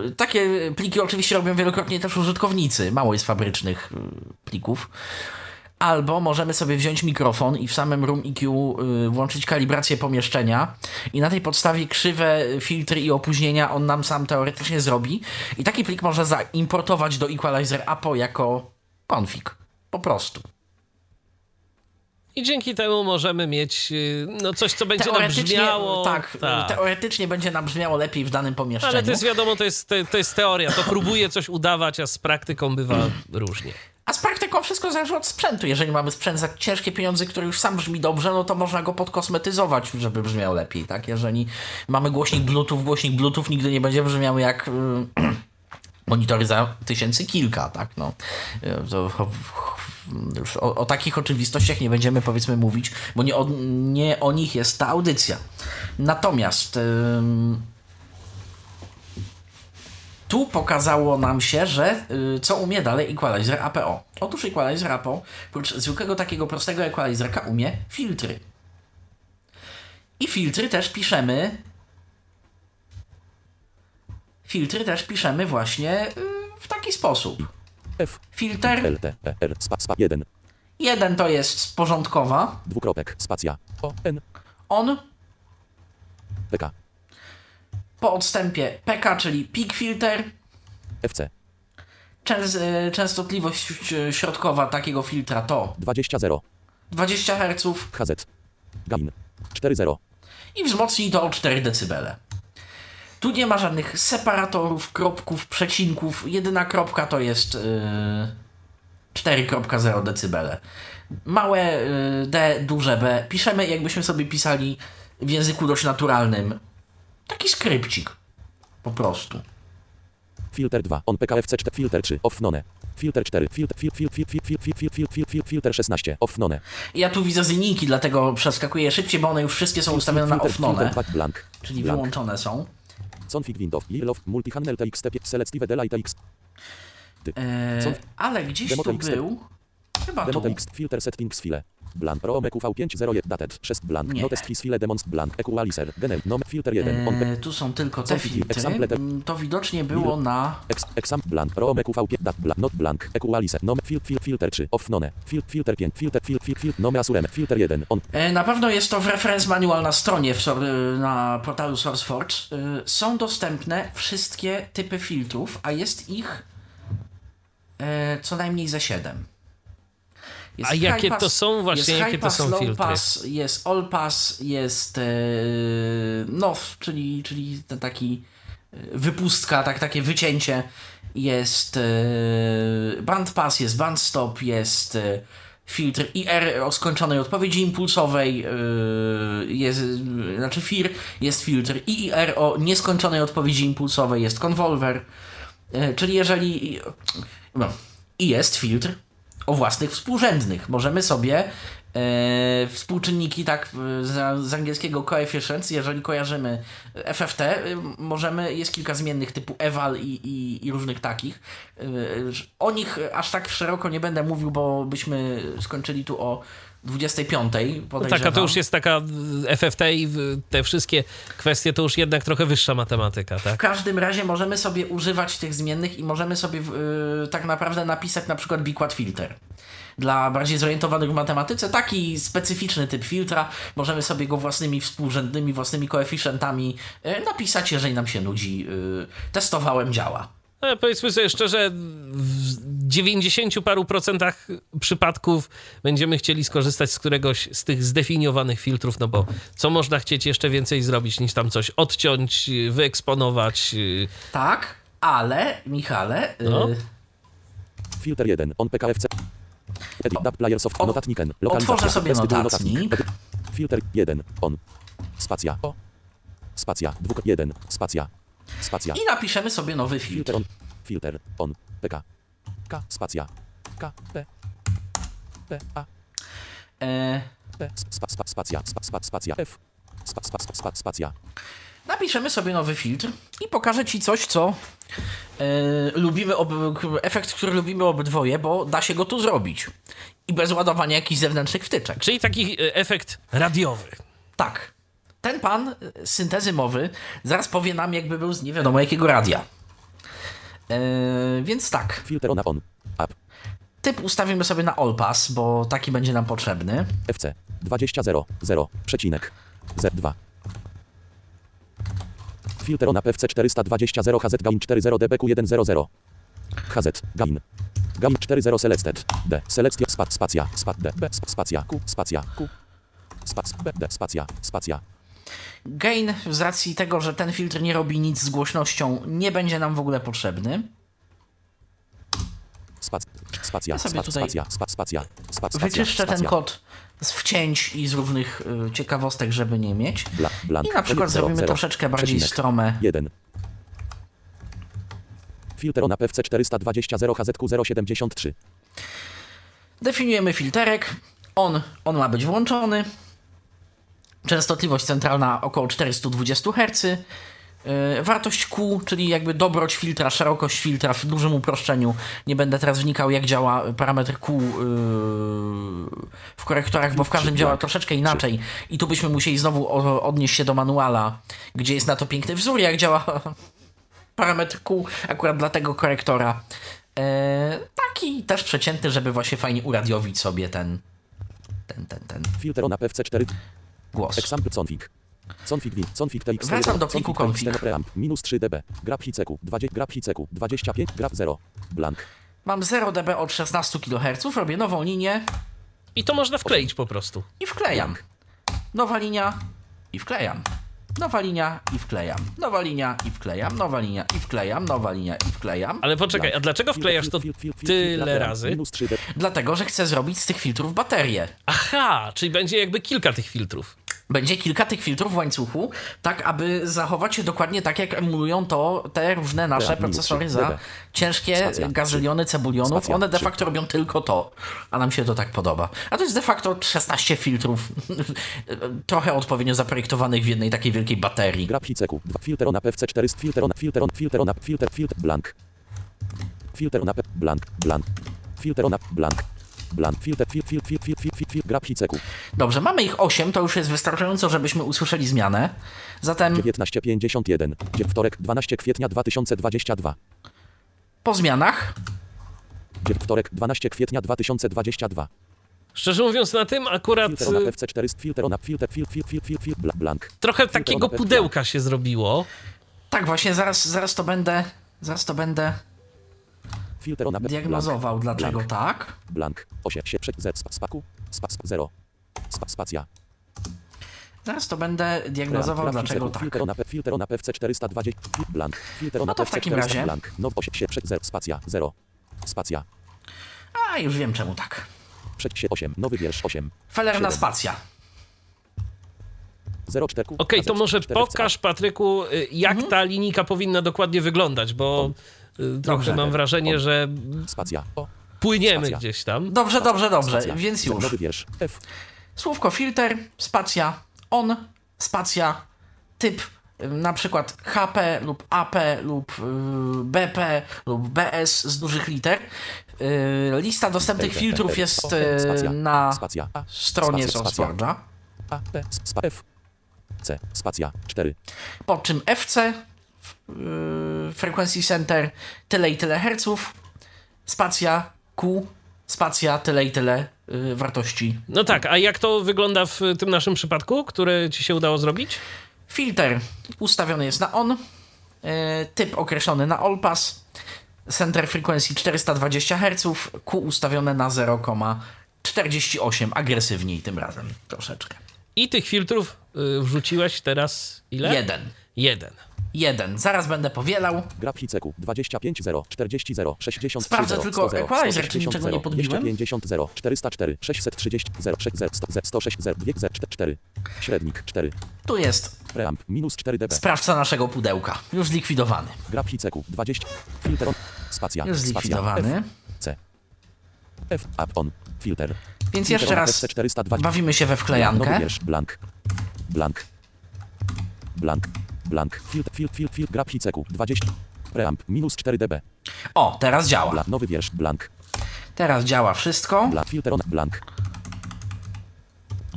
e, takie pliki oczywiście robią wielokrotnie też użytkownicy. Mało jest fabrycznych plików. Albo możemy sobie wziąć mikrofon i w samym Room EQ y, włączyć kalibrację pomieszczenia i na tej podstawie krzywe, filtry i opóźnienia on nam sam teoretycznie zrobi. I taki plik można zaimportować do Equalizer APO jako config. Po prostu. I dzięki temu możemy mieć y, no, coś, co będzie nam brzmiało. Tak, tak, teoretycznie będzie nam brzmiało lepiej w danym pomieszczeniu. Ale to jest wiadomo, to jest, to jest teoria. To próbuje coś udawać, a z praktyką bywa różnie. A z praktyką wszystko zależy od sprzętu. Jeżeli mamy sprzęt za ciężkie pieniądze, który już sam brzmi dobrze, no to można go podkosmetyzować, żeby brzmiał lepiej, tak? Jeżeli mamy głośnik Bluetooth, głośnik Bluetooth nigdy nie będzie brzmiał jak monitory za tysięcy kilka, tak? No, to, już o, o, takich oczywistościach nie będziemy powiedzmy mówić, bo nie o, nie o nich jest ta audycja. Natomiast tu pokazało nam się, że y, co umie dalej Equalizer APO. Otóż Equalizer APO, oprócz zwykłego takiego prostego equalizerka, umie filtry. I filtry też piszemy. Filtry też piszemy właśnie y, w taki sposób. F. Filter. L, T, E, R, spa, spa, 1. Jeden to jest porządkowa. Dwukropek, spacja. O, N. On. PK. Po odstępie PK, czyli peak filter. FC. Częs y, częstotliwość środkowa takiego filtra to 20 0. 20 Hz. HZ. Gain. 4,0. I wzmocnij to o 4 dB. Tu nie ma żadnych separatorów, kropków, przecinków. Jedyna kropka to jest yy, 4.0 dB. Małe yy, D, duże B. Piszemy jakbyśmy sobie pisali w języku dość naturalnym. Taki skrypcik. Po prostu. Filter 2. On PKFC 4. Filter 3. Off none. Filter 4. Filter, fil, fil, fil, fil, fil, fil, fil, fil, fil, fil, filter 16. Off none. Ja tu widzę ziniki, dlatego przeskakuję szybciej, bo one już wszystkie są ustawione na off none. Czyli wyłączone są. Config window. Yearlof. Multichannel TXT. Selective Delay TX. Eee, ale gdzieś Demo tu był. Chyba Demo tu. TX. Filter settings file. Blank. Pro EQV501 dated. 6 blank. Nie. Notes his file demons blank. Equalizer. Genem. Nom. Filter 1. On Eee, tu są tylko te filtry. Mm, To widocznie było na. Ex, exam blank, pro EQV5 dat blank, not blank, equalizer, nom, fil, fil, filter 3, off none, fil, filter 5, filter, fil, fil, fil, nome asurem, filter 1, on, E, Na pewno jest to w reference manual na stronie w, sor- na portalu SourceForge. E, Są dostępne wszystkie typy filtrów, a jest ich e, co najmniej ze 7. Jest A jakie pass- to są właśnie, jest jakie high to pass, są low filtry? Pass, jest all pass, jest e, NOF, czyli, czyli ten taki e, wypustka, tak, takie wycięcie. Jest e, band pass, jest band stop, jest filtr IR o skończonej odpowiedzi impulsowej, jest, znaczy FIR, jest filtr IIR o nieskończonej odpowiedzi impulsowej, jest konwolwer. Czyli jeżeli. No, I jest filtr o własnych współrzędnych. Możemy sobie e, współczynniki, tak e, z, z angielskiego coefficients, jeżeli kojarzymy FFT, e, możemy, jest kilka zmiennych typu eval i, i, i różnych takich. O nich aż tak szeroko nie będę mówił, bo byśmy skończyli tu o 25. podejrzewam. Tak, a to już jest taka y, FFT i w- te wszystkie kwestie to już jednak trochę wyższa matematyka, W tak? każdym razie możemy sobie używać tych zmiennych i możemy sobie yy, tak naprawdę napisać na przykład Big Quad Filter. Dla bardziej zorientowanych w matematyce taki specyficzny typ filtra, możemy sobie go własnymi współrzędnymi, własnymi koeficjentami yy, napisać, jeżeli nam się nudzi. Yy, testowałem, działa. Ale powiedzmy sobie szczerze, w 90 paru procentach przypadków będziemy chcieli skorzystać z któregoś z tych zdefiniowanych filtrów, no bo co można chcieć jeszcze więcej zrobić niż tam coś odciąć, y, wyeksponować. y, Tak, ale Michale, yy, No. filter 1, on PKFC, edit, dab, player soft, O- notatniken, otworzę sobie notatnik. edit, filter 1, on, spacja, o, spacja, dwuk, 1, spacja, spacja, i napiszemy sobie nowy filtr. filter. On, filter, on, PK, K, spacja, K, P, P, A, Yy, P, spa, spa, spacja, spa, spa, spacja, F, spa, spa, spa, spa, spacja, napiszemy sobie nowy filtr i pokażę Ci coś, co e, lubimy, ob, efekt, który lubimy obydwoje, bo da się go tu zrobić. I bez ładowania jakichś zewnętrznych wtyczek. Czyli taki e, efekt radiowy. Tak. Ten pan e, syntezy mowy zaraz powie nam, jakby był z nie wiadomo jakiego radia. E, więc tak, Filter on on. Up. typ ustawimy sobie na all pass, bo taki będzie nam potrzebny. FC 20 0 0 przecinek Z2 Filter on FC 420 0 HZ gain 40 dBQ 100 HZ gain gain 40 selected D select spa, spacja spa, D B sp, spacja Q spacja Q spac B D spacja spacja Gain z racji tego, że ten filtr nie robi nic z głośnością, nie będzie nam w ogóle potrzebny. spac spacja Ja sobie spac, tutaj spacja spa, spacja spa, spacja Wyczyszczę ten kod z wcięć i z różnych y, ciekawostek, żeby nie mieć. Bla, blank, I na przykład zero, zrobimy zero, troszeczkę bardziej strome. 1. Filter on PC 420 0 HZQ 073. Definiujemy filterek. On, on ma być włączony. Częstotliwość centralna około 420 Hz. Yy, wartość Q, czyli jakby dobroć filtra, szerokość filtra w dużym uproszczeniu. Nie będę teraz wnikał, jak działa parametr Q yy, w korektorach, bo w każdym działa troszeczkę inaczej. I tu byśmy musieli znowu odnieść się do manuala, gdzie jest na to piękny wzór, jak działa parametr Q akurat dla tego korektora. E, taki też przeciętny, żeby właśnie fajnie uradiowić sobie ten, ten, ten, ten Filter on PC 4. głos. Example config. Config v, config tx. Wracam do pliku config. preamp, minus 3 dB. Grab hiceku, 20, grab hiceku, 25, grab 0. Blank. Mam 0 dB od 16 kHz, robię nową linię I to można wkleić po prostu. i wklejam. Nowa linia i wklejam. Nowa linia i wklejam. Nowa linia i wklejam. Nowa linia i wklejam. Nowa linia i wklejam. Ale poczekaj, a dlaczego wklejasz to tyle razy? Minus 3 dB. Dlatego, że chcę zrobić z tych filtrów baterię. Aha, czyli będzie jakby kilka tych filtrów. Będzie kilka tych filtrów w łańcuchu, tak aby zachować się dokładnie tak, jak emulują to te różne nasze procesory za ciężkie Spacja, gazyliony cebulionów. Spacja, One de facto robią tylko to, a nam się to tak podoba. A to jest de facto 16 filtrów, trochę odpowiednio zaprojektowanych w jednej takiej wielkiej baterii. Grab hiceku, 2. Filter on PC 400. Filter on, filter on, filter on, filter, filter, blank. Filter on, blank, blank. Filter on, blank. Blank. Filter, fil, fil, fil, fil, fil, fil, fil, grab hiceku. Dobrze, mamy ich 8, to już jest wystarczająco, żebyśmy usłyszeli zmianę. Zatem 1951. Dzie- Wtorek, 12 kwietnia 2022. po zmianach Wtorek, 12 kwietnia 2022. Szczerze mówiąc, na tym akurat Filter on FC 400. Filter on, filter, fil, fil, fil, fil, fil, bla- blank. trochę takiego pudełka się zrobiło. tak właśnie, zaraz, zaraz to będę, zaraz to będę Filter on, blank. diagnozował, dlaczego blank. tak. Blank. 8, się, prze, z, spa, spaku, spa, sp, 0. Spa, spacja. Zaraz to będę diagnozował, dlaczego tak. Filter on, filter on, FC 420. Fil, blank. Filter on, No to w takim 400, razie- Blank. No, 8, się, prze, z, spacja, 0. Spacja. A, już wiem czemu tak. Przed się 8. Nowy wiersz 8. Felerna Siedem. spacja. 0, 4. Okej, to może pokaż, Patryku, y, jak Mhm. ta linijka powinna dokładnie wyglądać, bo y, trochę Dobrze. mam wrażenie, że Spacja. Płyniemy Spacja. gdzieś tam. Dobrze, dobrze, dobrze, Spacja. więc już. Słówko filter, spacja, on, spacja, typ y, na przykład HP lub AP lub y, BP lub BS z dużych liter. Y, lista dostępnych filtrów jest y, na stronie. SourceForge'a. A. P. Spa, F. C. Spacja. 4. Po czym FC, y, Frequency Center, tyle i tyle herców, spacja, Q, spacja, tyle i tyle y, wartości No tak, a jak to wygląda w tym naszym przypadku, które ci się udało zrobić? Filter ustawiony jest na on, e, typ określony na all pass, center frequency 420 Hz, Q ustawione na 0,48, agresywniej tym razem troszeczkę. I tych filtrów y, wrzuciłeś teraz ile? Jeden. Jeden. Jeden. Zaraz będę powielał. Hiceku 25 0 40 0 63 Sprawdzę 0 tylko 100 0 equalizer, czy 160 niczego nie 0 podbiłem. 250 0 404 630 0 6 0 100 106 0 2 0 4 średnik 4 Tu jest preamp minus 4 dB sprawca naszego pudełka. Już zlikwidowany. hiceku 20 filter on spacja Już zlikwidowany. F C F up on filter Więc jeszcze raz FC 420 bawimy się we nowy wklejankę. wiersz blank blank blank blank, filtr, filtr, filtr, filtr, grab hiceku, 20, preamp, minus 4 dB, O, teraz działa. blank, nowy wiersz, blank, Teraz działa wszystko. blank, filter on, blank,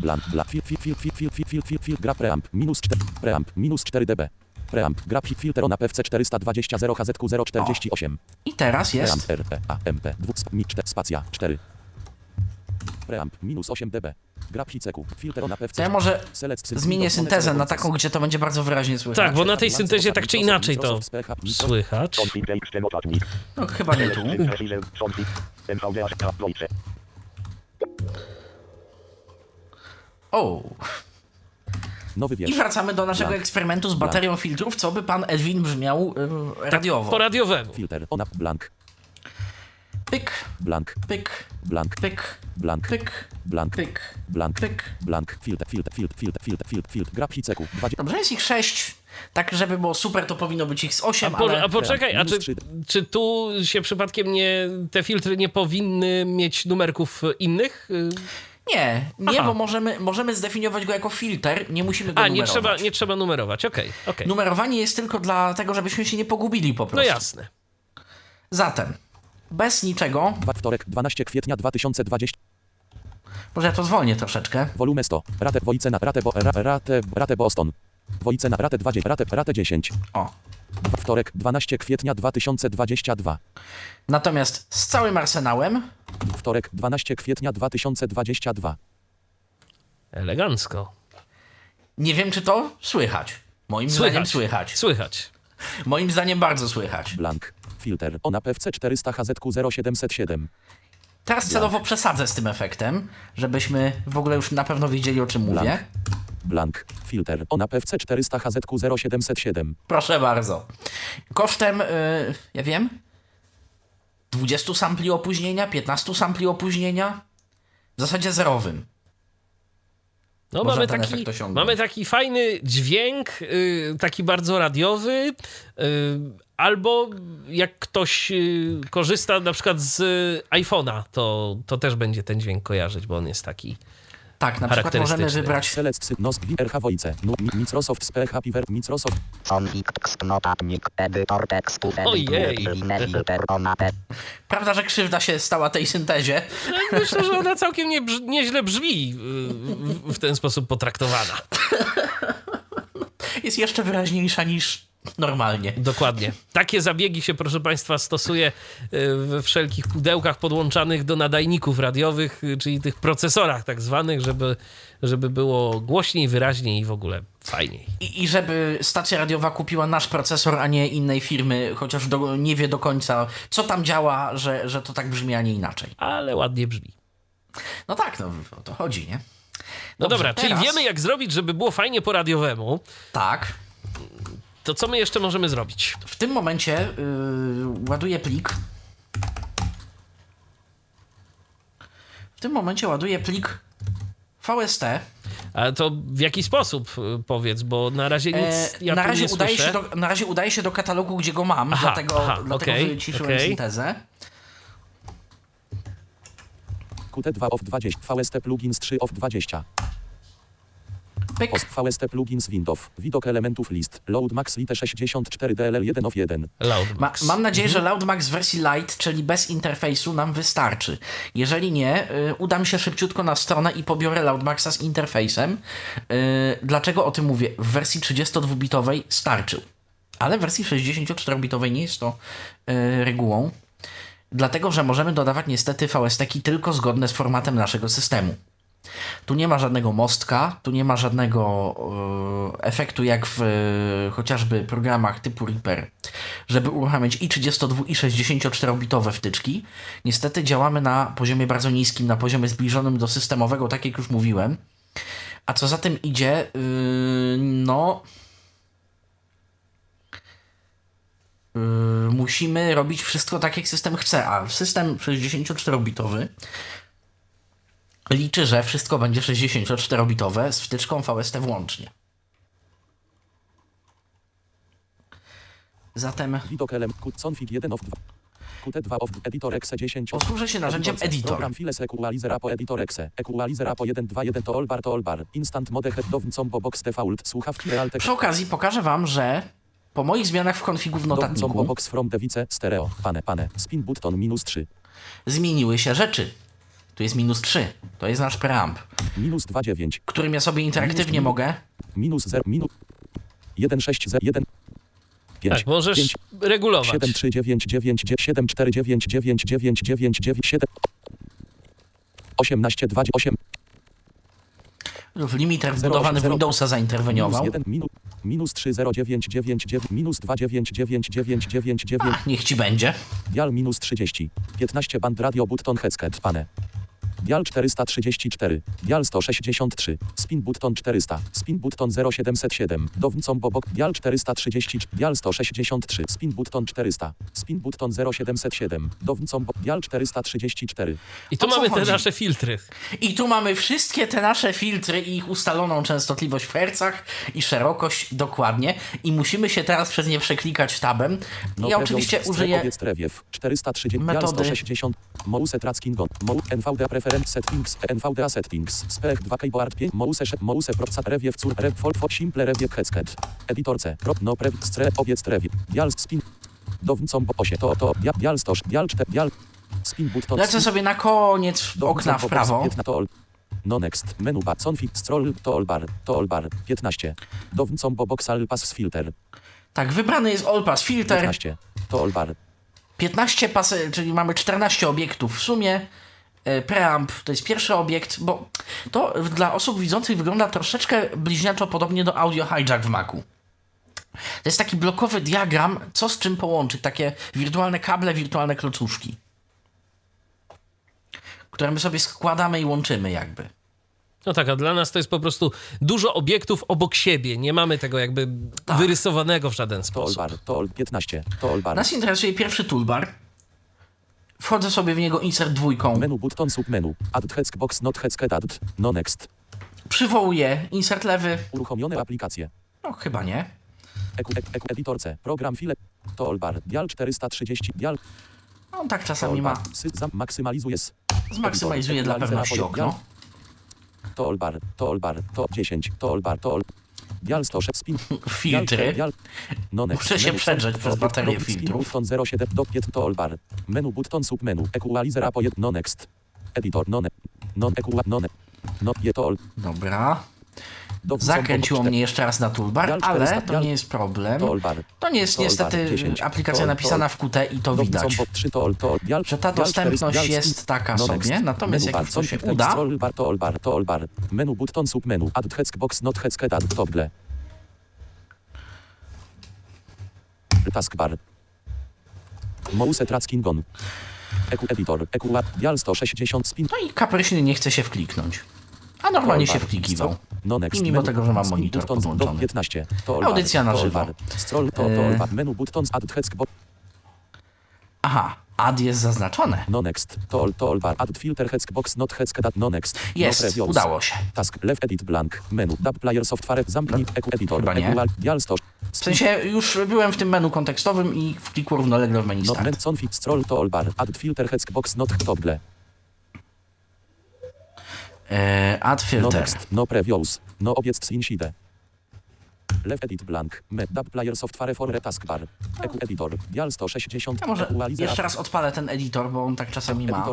blank, blank, filtr, filtr, filtr, filtr, filtr, filtr, filtr, filtr, grab preamp, minus 4, preamp, minus 4 dB, preamp, grab hit, filter on, PFC 420 0 HZQ 048, I teraz preamp, jest. RP, AMP, 2, mi 4, spacja, 4, preamp, minus 8 dB, grab hiceku, filter PFC, To ja może select, zmienię syntezę na taką, gdzie to będzie bardzo wyraźnie słychać. Tak, bo na tej syntezie tak czy inaczej to słychać. No, chyba nie tu. O. Nowy I wracamy do naszego Blank. eksperymentu z baterią filtrów, co by pan Edwin brzmiał y, radiowo. Po radiowemu. filter, on, blank, Pyk, blank, pyk, blank, pyk, blank, pyk, blank, pyk, blank, pyk. blank, filter, filter, filter, filter, filter, filter, filter, grab hiceku, 20, Dobrze, jest ich sześć. Tak, żeby było super, to powinno być ich z osiem, A, po, ale... a poczekaj, a czy, czy tu się przypadkiem nie, te filtry nie powinny mieć numerków innych? Nie, nie, Aha. bo możemy, możemy zdefiniować go jako filter, nie musimy go A, nie numerować. trzeba, nie trzeba numerować, okej, okej. Numerowanie jest tylko dlatego, żebyśmy się nie pogubili po No prostu. jasne. Zatem, bez niczego, Dwa- wtorek, 12 kwietnia 2020, może ja to zwolnię troszeczkę. volume 100, ratę Wojcena, ratę, bo, ra, ratę, ratę Boston, Wojcena, ratę 20, ratę, ratę 10, O. wtorek, 12 kwietnia 2022, Natomiast z całym arsenałem, wtorek, 12 kwietnia 2022, Elegancko. nie wiem czy to słychać. Moim zdaniem słychać. Słychać. Moim zdaniem bardzo słychać. blank, filter, ona PFC 400 HZQ 0707, Teraz celowo przesadzę z tym efektem, żebyśmy w ogóle już na pewno wiedzieli o czym mówię. Blank. blank, filter, ona PFC 400 HZQ 0707, Proszę bardzo. Kosztem, yy, ja wiem, 20 sampli opóźnienia, 15 sampli opóźnienia, w zasadzie zerowym. No, Można mamy taki, mamy taki fajny dźwięk, y, taki bardzo radiowy, y, albo jak ktoś y, korzysta na przykład z iPhone'a, to, to też będzie ten dźwięk kojarzyć, bo on jest taki. Tak, na przykład możemy wybrać Select sy, nos, gwin, RH Wojce, nu, mi- Microsoft SPH Piver, Microsoft, Konflikt notatnik, edytor tekstu, Ojej. Prawda, że krzywda się stała tej syntezie. No, myślę, że ona całkiem nie brz- nieźle brzmi y, w ten sposób potraktowana. Jest jeszcze wyraźniejsza niż normalnie. Dokładnie. Takie zabiegi się, proszę Państwa, stosuje y, we wszelkich pudełkach podłączanych do nadajników radiowych, y, czyli tych procesorach tak zwanych, żeby, żeby było głośniej, wyraźniej i w ogóle fajniej. I, I żeby stacja radiowa kupiła nasz procesor, a nie innej firmy, chociaż do, nie wie do końca, co tam działa, że, że to tak brzmi, a nie inaczej. Ale ładnie brzmi. No tak, no o to chodzi, nie? No Dobrze, dobra, czyli teraz- wiemy jak zrobić, żeby było fajnie po radiowemu. Tak. To co my jeszcze możemy zrobić? W tym momencie yy, ładuję plik. W tym momencie ładuję plik VST. A to w jaki sposób y, powiedz, bo na razie nic E, ja na, razie nie udaje słyszę. się do, na razie udaje się do katalogu, gdzie go mam, Aha, dlatego, aha, dlatego okej, wyciszyłem okej. syntezę. QT2 off 20, VST plugins 3 off 20, Pyk. post VST plugins Windows, widok elementów list, load max lite 64 DLL 1 of 1, Ma, Loudmax. mam nadzieję, Mhm. że Loudmax w wersji Lite, czyli bez interfejsu, nam wystarczy. Jeżeli nie, y, udam się szybciutko na stronę i pobiorę Loudmaxa z interfejsem. Y, dlaczego o tym mówię? W wersji 32-bitowej starczył, ale w wersji 64-bitowej nie jest to y, regułą. Dlatego, że możemy dodawać niestety VST-ki tylko zgodne z formatem naszego systemu. Tu nie ma żadnego mostka, tu nie ma żadnego e, efektu jak w e, chociażby programach typu Reaper, żeby uruchamiać i 32 i 64-bitowe wtyczki. Niestety działamy na poziomie bardzo niskim, na poziomie zbliżonym do systemowego, tak jak już mówiłem. A co za tym idzie, yy, no... Yy, musimy robić wszystko tak, jak system chce, a system 64-bitowy liczy, że wszystko będzie 64-bitowe z wtyczką VST włącznie. Zatem widok element config 1 of 2, Qt2 of editor exe 10. Posłużę się narzędziem editor. Program files equalizer apo editor exe. Equalizer apo 121 to allbar to allbar. Instant mode head dowm combo box default. Słuchawki real. Przy okazji pokażę wam, że po moich zmianach w konfigu w Dowm combo notatniku box from device stereo. Pane, pane. Spin button minus 3. zmieniły się rzeczy. Tu jest minus 3. To jest nasz preamp, Minus 29. którym ja sobie interaktywnie Minus- mogę. Minus 0. Minus 1 6 0 1 5 Tak, możesz 5 regulować. 7 3 9 9 7 4 9 9 9 9 9 7 18 2 8 Już limiter wbudowany w. Windowsa minus zainterweniował. 1 minus minus 3 0 9 9 9 minus 2 9 9 9 9 9 Ach, niech ci będzie. Dial minus 30 15 band radio button headset pane Dial 434 Dial 163 Spin button 400 Spin button 0707 Downcom bobok Dial 430 Dial 163 Spin button 400 Spin button 0707 Downcom bo Dial 434 I tu mamy te chodzi? nasze filtry. I tu mamy wszystkie te nasze filtry i ich ustaloną częstotliwość w hercach i szerokość dokładnie. I musimy się teraz przez nie przeklikać tabem. No, ja oczywiście użyję Trewiew 430 Dial metody. 160 Mouse Trackingon Mou NVDA Preference Settings NVDA Settings Spech 2 Keyboard 5 Mouse Sze- Mouse Propsa Rewiew Cur Rev Fol Fo Simple Rewiew Headset Editor C Prop No Prev Stre Obiec Trewiew Dial Spin Downcom bo osie to to Dial Dial 100 Dial 4 Dial Spin Button Lecę sobie na koniec okna w prawo. 15 to all No next menu bar config stroll to all bar to all bar 15 Downcom bo box all pass filter Tak, wybrany jest All Pass Filter. 15 to all bar 15 pasy, czyli mamy 14 obiektów w sumie. E, Preamp to jest pierwszy obiekt, bo to dla osób widzących wygląda troszeczkę bliźniaczo podobnie do Audio Hijack w Macu. To jest taki blokowy diagram, co z czym połączyć, takie wirtualne kable, wirtualne klocuszki, które my sobie składamy i łączymy jakby. No tak, a dla nas to jest po prostu dużo obiektów obok siebie. Nie mamy tego jakby wyrysowanego w żaden sposób. bar to all 15 to all bar Nas interesuje pierwszy toolbar. Wchodzę sobie w niego insert dwójką. Menu button submenu. Add Hexbox not add. No next. Przywołuję insert lewy. Uruchomione aplikacje. No chyba nie. Eku, ek, eku, editor C. Program file. To all bar. Dial 430. Dial. On tak czasami all ma. maksymalizuje. Zmaksymalizuje dla pewności okno. To all bar. To all bar. To 10. To all bar. To all. Dial 106 spin. Filtry. Dial, no next. Muszę się przedrzeć przez baterię filtrów. Button 07 do 5 to all bar. Menu button submenu. Equalizer apo 1. No next. Editor. No. Non equa. No ne. No je to all. Dobra. Zakręciło mnie jeszcze raz na toolbar, ale 400, to nie jest problem. To nie jest niestety bar, 10, aplikacja napisana w Qt i to widać. combo 3 to all, to all, dial, Że ta dostępność 400, dial jest taka sobie, natomiast jak to się uda- text, All bar, to all bar, to all bar. Menu button submenu. Add hexbox not hexket add toggle. Taskbar. Mouse tracking on. Eku editor. Eku dial 160 spin. No i kapryśny nie chce się wkliknąć. A normalnie się wklikiwał. No next. I mimo tego, że mam monitor podłączony. 15. To all Audycja na żywo. bar. Stroll to, to bar. Menu buttons add hexbox. Aha, ad jest zaznaczone. No next. To all, to all bar. Add filter hexbox not hexket add no next. Jest, no udało się. Task left edit blank. Menu. Tab player software. Zamknij. Eku editor. Chyba nie. Eku dial 100. W sensie już byłem w tym menu kontekstowym i wklikł równolegle w menu Not start. meant config stroll to all bar. Add filter hexbox not toggle. E, add No filter. No previous. No obiec inside. Left edit blank. Tab player software for taskbar. Eku editor. Dial 160. Ja może jeszcze raz odpalę ten editor, bo on tak czasami ma.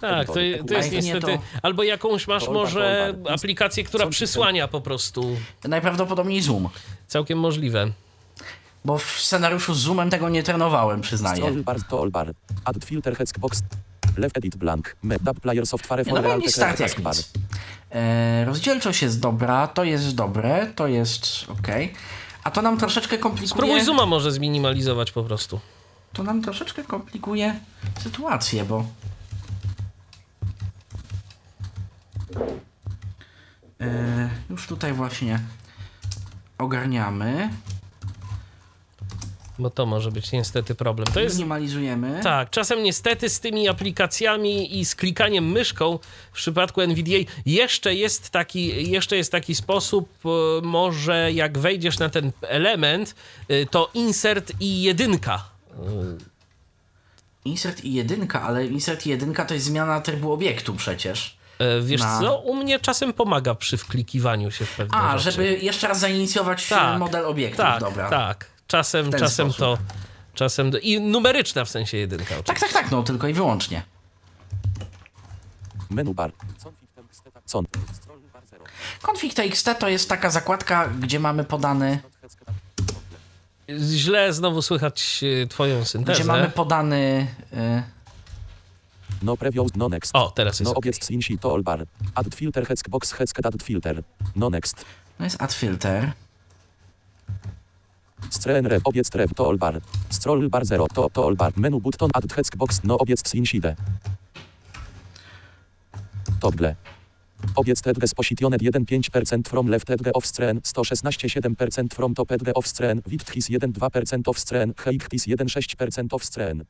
Tak, to, to jest niestety. Albo jakąś masz może aplikację, która przysłania po prostu. Najprawdopodobniej zoom. Całkiem możliwe. Bo w scenariuszu z zoomem tego nie trenowałem, przyznaję. Add filter hexbox. Left edit blank. Tab player software for no menu alt start jak nic. E, rozdzielczość jest dobra, to jest dobre, to jest ok. A to nam troszeczkę komplikuje. Spróbuj zooma może zminimalizować po prostu. To nam troszeczkę komplikuje sytuację, bo. E, już tutaj właśnie ogarniamy, Bo to może być niestety problem. To jest. minimalizujemy. Tak, czasem niestety z tymi aplikacjami i z klikaniem myszką w przypadku NVDA jeszcze jest taki, jeszcze jest taki sposób, e, może jak wejdziesz na ten element, e, to insert i jedynka. e, Insert i jedynka, ale insert i jedynka to jest zmiana trybu obiektu przecież. Wiesz Na- co, u mnie czasem pomaga przy wklikiwaniu się w pewne A, rzeczy. żeby jeszcze raz zainicjować Tak, model obiektu. tak, Dobra. Tak, czasem, czasem sposób. to... Czasem do... I numeryczna w sensie jedynka oczywiście. tak, tak, tak, no tylko i wyłącznie. Menu bar. Con. Scroll bar 0. Config.txt to jest taka zakładka, gdzie mamy podany, Źle znowu słychać e, twoją syntezę. gdzie mamy podany y, No preview, no next. O, teraz jest No okej. obiect in sheet all bar. Add filter heck box heck add filter. No next. no jest add filter. Streen rev obiect rev to all bar. Scroll bar 0 to to all bar. Menu button add box no obiect in sheet. Toggle. Obiect edge positioned 1,5% from left edge of screen, 116,7% from top edge of screen, width his 1,2% of screen, height his 1,6% of screen.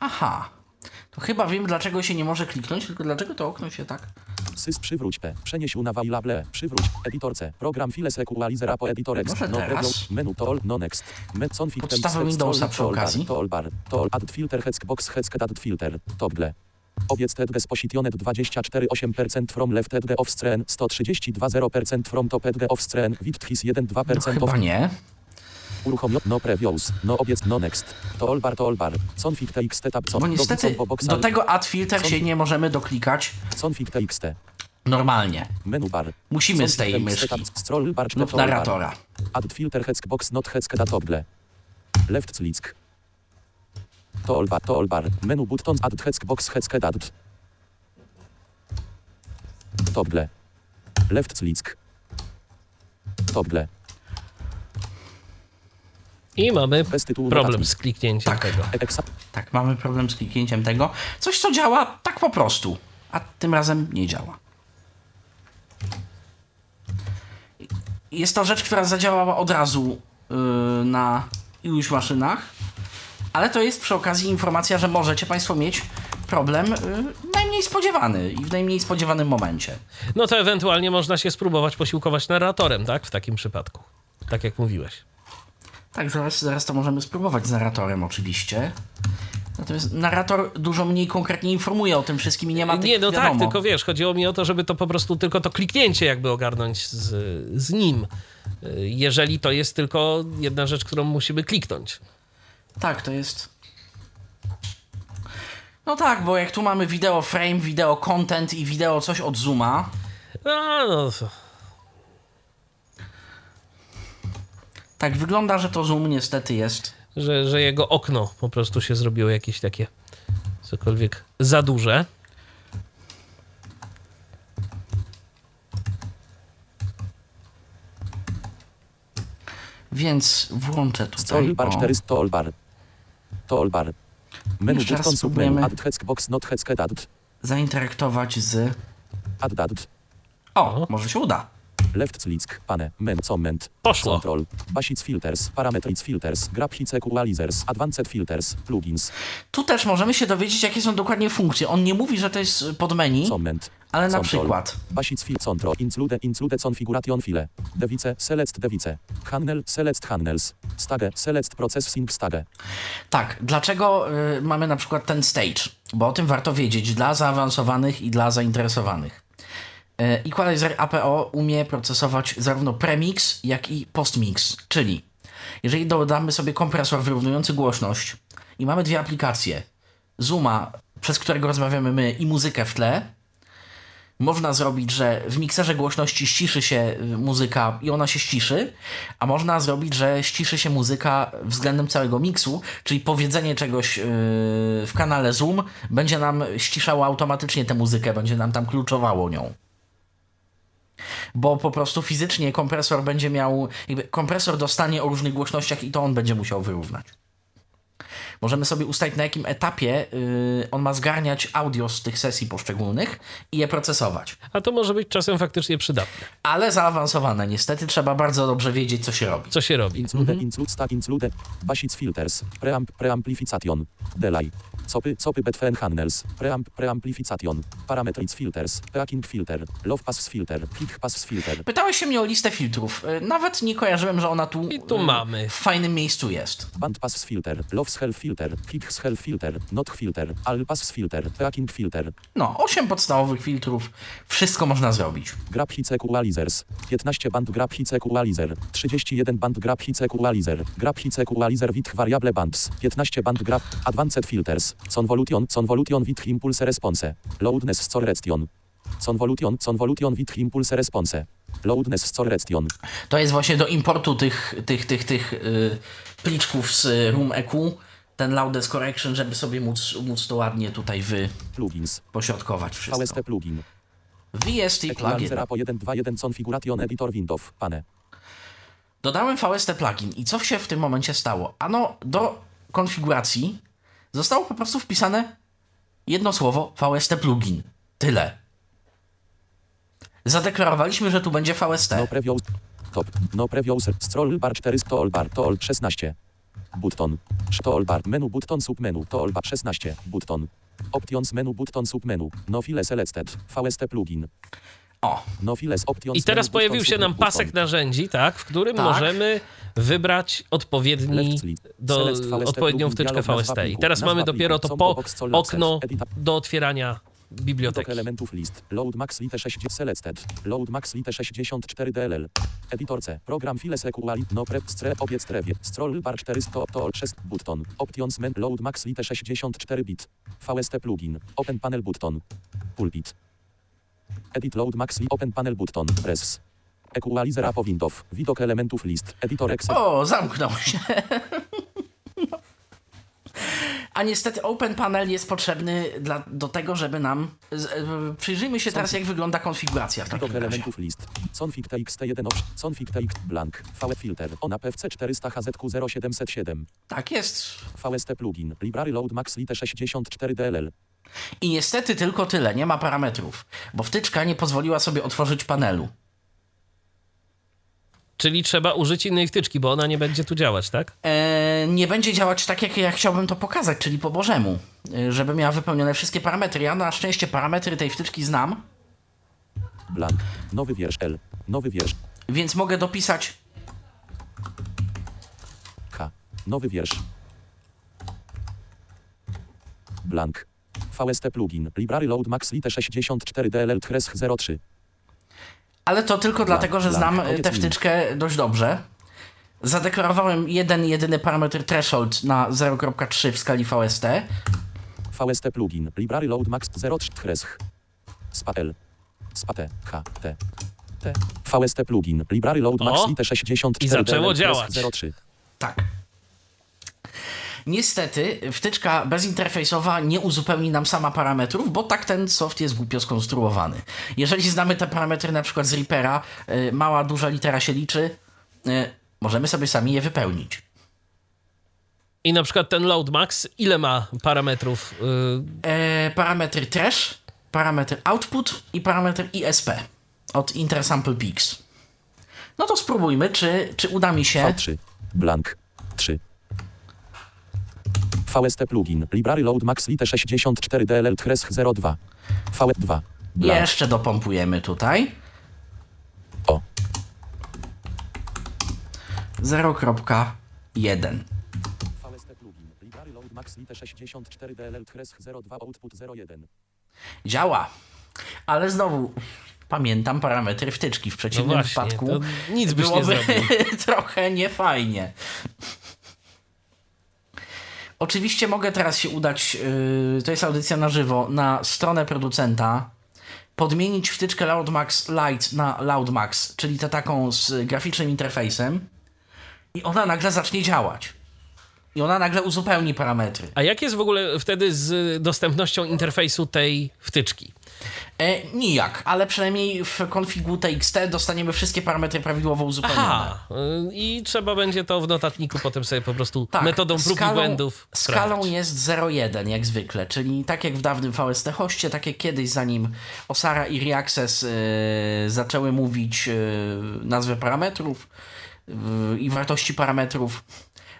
Aha. To chyba wiem, dlaczego się nie może kliknąć, tylko dlaczego to okno się tak... Sys przywróć P. Przenieś na available. Przywróć. Editor C. Program files equalizer apo editor X. Może No teraz? Menu to all. No next. Me config Podstawę Windowsa przy okazji. To all bar. To all add filter heck box heck add filter. Toggle. Obiec edge positioned 24,8% from left edge of screen, 132,0% from top edge of screen, width his 1,2% No, chyba nie. Uruchomio, no previews, no obiec, no next. To all bar, to all bar. Config txt tab, Bo niestety do tego add filter się nie możemy doklikać Config txt. normalnie. Menu bar. Musimy z tej myszki Scroll bar, lub narratora. Add filter box not heck toggle. Left click. To all bar, to all bar. Menu button add heck box heck add. Toggle. Left click. Toggle. I mamy problem z kliknięciem Tak. tego. Tak, mamy problem z kliknięciem tego. Coś, co działa tak po prostu, a tym razem nie działa. Jest to rzecz, która zadziałała od razu yy, na iluś maszynach, ale to jest przy okazji informacja, że możecie Państwo mieć problem yy, najmniej spodziewany i w najmniej spodziewanym momencie. No to ewentualnie można się spróbować posiłkować narratorem, tak? W takim przypadku. Tak jak mówiłeś. Tak, zaraz, zaraz to możemy spróbować z narratorem oczywiście. Natomiast narrator dużo mniej konkretnie informuje o tym wszystkim i nie ma tych, Nie, no wiadomo. tak, tylko wiesz, chodziło mi o to, żeby to po prostu tylko to kliknięcie jakby ogarnąć z, z nim. Jeżeli to jest tylko jedna rzecz, którą musimy kliknąć. Tak, to jest. No tak, bo jak tu mamy wideo frame, wideo content i wideo coś od zooma, A, no, tak wygląda, że to zoom niestety jest. że, że jego okno po prostu się zrobiło jakieś takie cokolwiek za duże. Więc włączę tutaj. Scroll bar o, 400 to all bar. To all bar. Menu Jeszcze raz button submenu spróbujemy. add box not add. zainteraktować z. Add add. O, może się uda. Left click, pane, men, comment, Poszło. control, basic filters, parametric filters, grab hits equalizers, advanced filters, plugins, Tu też możemy się dowiedzieć, jakie są dokładnie funkcje. On nie mówi, że to jest pod menu, comment, ale na control, przykład. basic fil control, include, include configuration file, device, select device, handle, select handles, stage, select processing stage, Tak, dlaczego y, mamy na przykład ten stage? Bo o tym warto wiedzieć dla zaawansowanych i dla zainteresowanych. Y, Equalizer APO umie procesować zarówno premix, jak i postmix, czyli jeżeli dodamy sobie kompresor wyrównujący głośność i mamy dwie aplikacje, Zooma, przez którego rozmawiamy my i muzykę w tle, można zrobić, że w mikserze głośności ściszy się y, muzyka i ona się ściszy, a można zrobić, że ściszy się muzyka względem całego miksu, czyli powiedzenie czegoś yy, w kanale Zoom będzie nam ściszało automatycznie tę muzykę, będzie nam tam kluczowało nią. Bo po prostu fizycznie kompresor będzie miał, jakby kompresor dostanie o różnych głośnościach i to on będzie musiał wyrównać. Możemy sobie ustalić na jakim etapie yy, on ma zgarniać audio z tych sesji poszczególnych i je procesować. A to może być czasem faktycznie przydatne. Ale zaawansowane. Niestety trzeba bardzo dobrze wiedzieć, co się robi. Co się robi? include, include, stack, include, basic filters, preamp, preamplification, delay, copy, copy between handles, preamp, preamplification, parametric filters, peaking filter, low pass filter, kick pass filter, Pytałeś się mnie o listę filtrów. Y, Nawet nie kojarzyłem, że ona tu, I tu y, mamy. w fajnym miejscu jest. band pass filter, low help filter, kick help filter, not filter, all pass filter, tracking filter, No, 8 podstawowych filtrów. Wszystko można zrobić. grab hits equalizers, 15 band grab hits equalizer, 31 band grab hits equalizer, grab hits equalizer with variable bands, 15 band grab, advanced filters, convolution, convolution with impulse response, loudness scorrection, convolution, convolution with impulse response, loudness scorrection, To jest właśnie do importu tych, tych, tych, tych yy, pliczków z Room EQ, ten Loudness Correction, żeby sobie móc, móc to ładnie tutaj wy plugins, pośrodkować wszystko. VST plugin, VST plugin. APO 121 configuration editor window, pane. Dodałem VST plugin i co się w tym momencie stało? Ano, do konfiguracji zostało po prostu wpisane jedno słowo VST plugin. Tyle. Zadeklarowaliśmy, że tu będzie VST. No previous. Top. No previous. Scroll bar 400 to all bar to all 16. Button. To all bar. Menu button submenu to all bar 16. Button. Options menu button submenu. No file selected. VST plugin. O, No files options I teraz pojawił się nam pasek button. narzędzi, tak, w którym Tak. możemy wybrać odpowiedni, do, odpowiednią wtyczkę VST. I teraz mamy dopiero to po okno do otwierania Widok biblioteki. elementów list. Load max lite 60 selected. Load max lite 64 DLL. Editor C. Program files equali. No prep stre obiec trewie. Scroll bar 400 to all 6 button. Options men. Load max lite 64 bit. VST plugin. Open panel button. Pulpit. Edit load max open panel button. Press. Equalizer apo window. Widok elementów list. Editor Excel. o, zamknął się. A niestety Open Panel jest potrzebny dla, do tego, żeby nam... Z, e, przyjrzyjmy się teraz, jak wygląda konfiguracja w takim Widok razie. elementów list. Config TXT1 option. Config TX blank. VE filter. Ona PFC 400 HZQ 0707. Tak jest. VST plugin. Library load max lite 64 DLL. I niestety tylko tyle, nie ma parametrów, bo wtyczka nie pozwoliła sobie otworzyć panelu. Czyli trzeba użyć innej wtyczki, bo ona nie będzie tu działać, tak? E, nie będzie działać tak, jak ja chciałbym to pokazać, czyli po Bożemu, e, żeby miała wypełnione wszystkie parametry. Ja na szczęście parametry tej wtyczki znam, Blank. Nowy wiersz L. Nowy wiersz więc mogę dopisać H. Nowy wiersz. Blank. VST plugin. Library load max lite 64 DLL Thress 03. Ale to tylko dlatego, że znam e, tę mi. wtyczkę dość dobrze. Zadeklarowałem jeden, jedyny parametr threshold na 0.3 w skali VST. VST plugin. Library load max 03 Thress. Spa L. Spa T. H. T. T. VST plugin. Library load max lite 64 I zaczęło DLL działać. Thress 03. Tak. Niestety, wtyczka bezinterfejsowa nie uzupełni nam sama parametrów, bo tak ten soft jest głupio skonstruowany. Jeżeli znamy te parametry na przykład z Reapera, y, mała, duża litera się liczy, y, możemy sobie sami je wypełnić. I na przykład ten load max, ile ma parametrów? Yy, E, parametry trash, parametr output i parametr ISP od Intersample Peaks. No to spróbujmy, czy, czy uda mi się. V3. Blank. 3. VST plugin. Library load max lite 64 DLL Thress 02. V2. Blank. Jeszcze dopompujemy tutaj. O. 0.1. VST plugin. Library load max lite 64 DLL Thress 02 output 01. Działa. Ale znowu pamiętam parametry wtyczki. W no przeciwnym właśnie, wypadku to nic byś nie byłoby zrobił. trochę niefajnie. Oczywiście mogę teraz się udać, yy, to jest audycja na żywo, na stronę producenta, podmienić wtyczkę Loudmax Lite na Loudmax, czyli tę taką z graficznym interfejsem i ona nagle zacznie działać. I ona nagle uzupełni parametry. A jak jest w ogóle wtedy z dostępnością interfejsu tej wtyczki? E, nijak, ale przynajmniej w konfigu TXT dostaniemy wszystkie parametry prawidłowo uzupełnione. Aha, yy, i trzeba będzie to w notatniku potem sobie po prostu Tak, metodą prób i błędów Skalą sprawdzić. jest 0,1 jak zwykle, czyli tak jak w dawnym VST hoście, tak jak kiedyś zanim Osara i Reaccess e, zaczęły mówić e, nazwy parametrów e, i wartości parametrów.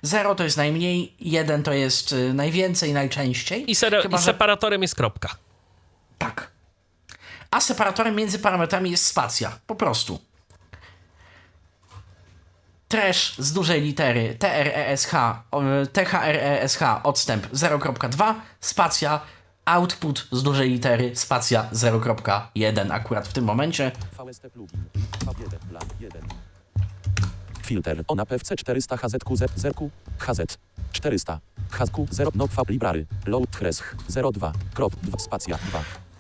0 to jest najmniej, 1 to jest e, najwięcej, najczęściej. I, sere- Chyba, I że- separatorem jest kropka. Tak. A separatorem między parametrami jest spacja. Po prostu. trash z dużej litery TRESH, THRESH odstęp 0.2, spacja output z dużej litery spacja 0.1 akurat w tym momencie. VST plugin. V1 plan 1. Filter. Ona PFC 400 HZQZ 0 HZ 400 HZQ 0 no fab library. Load tresk 02 krop 2 spacja 2.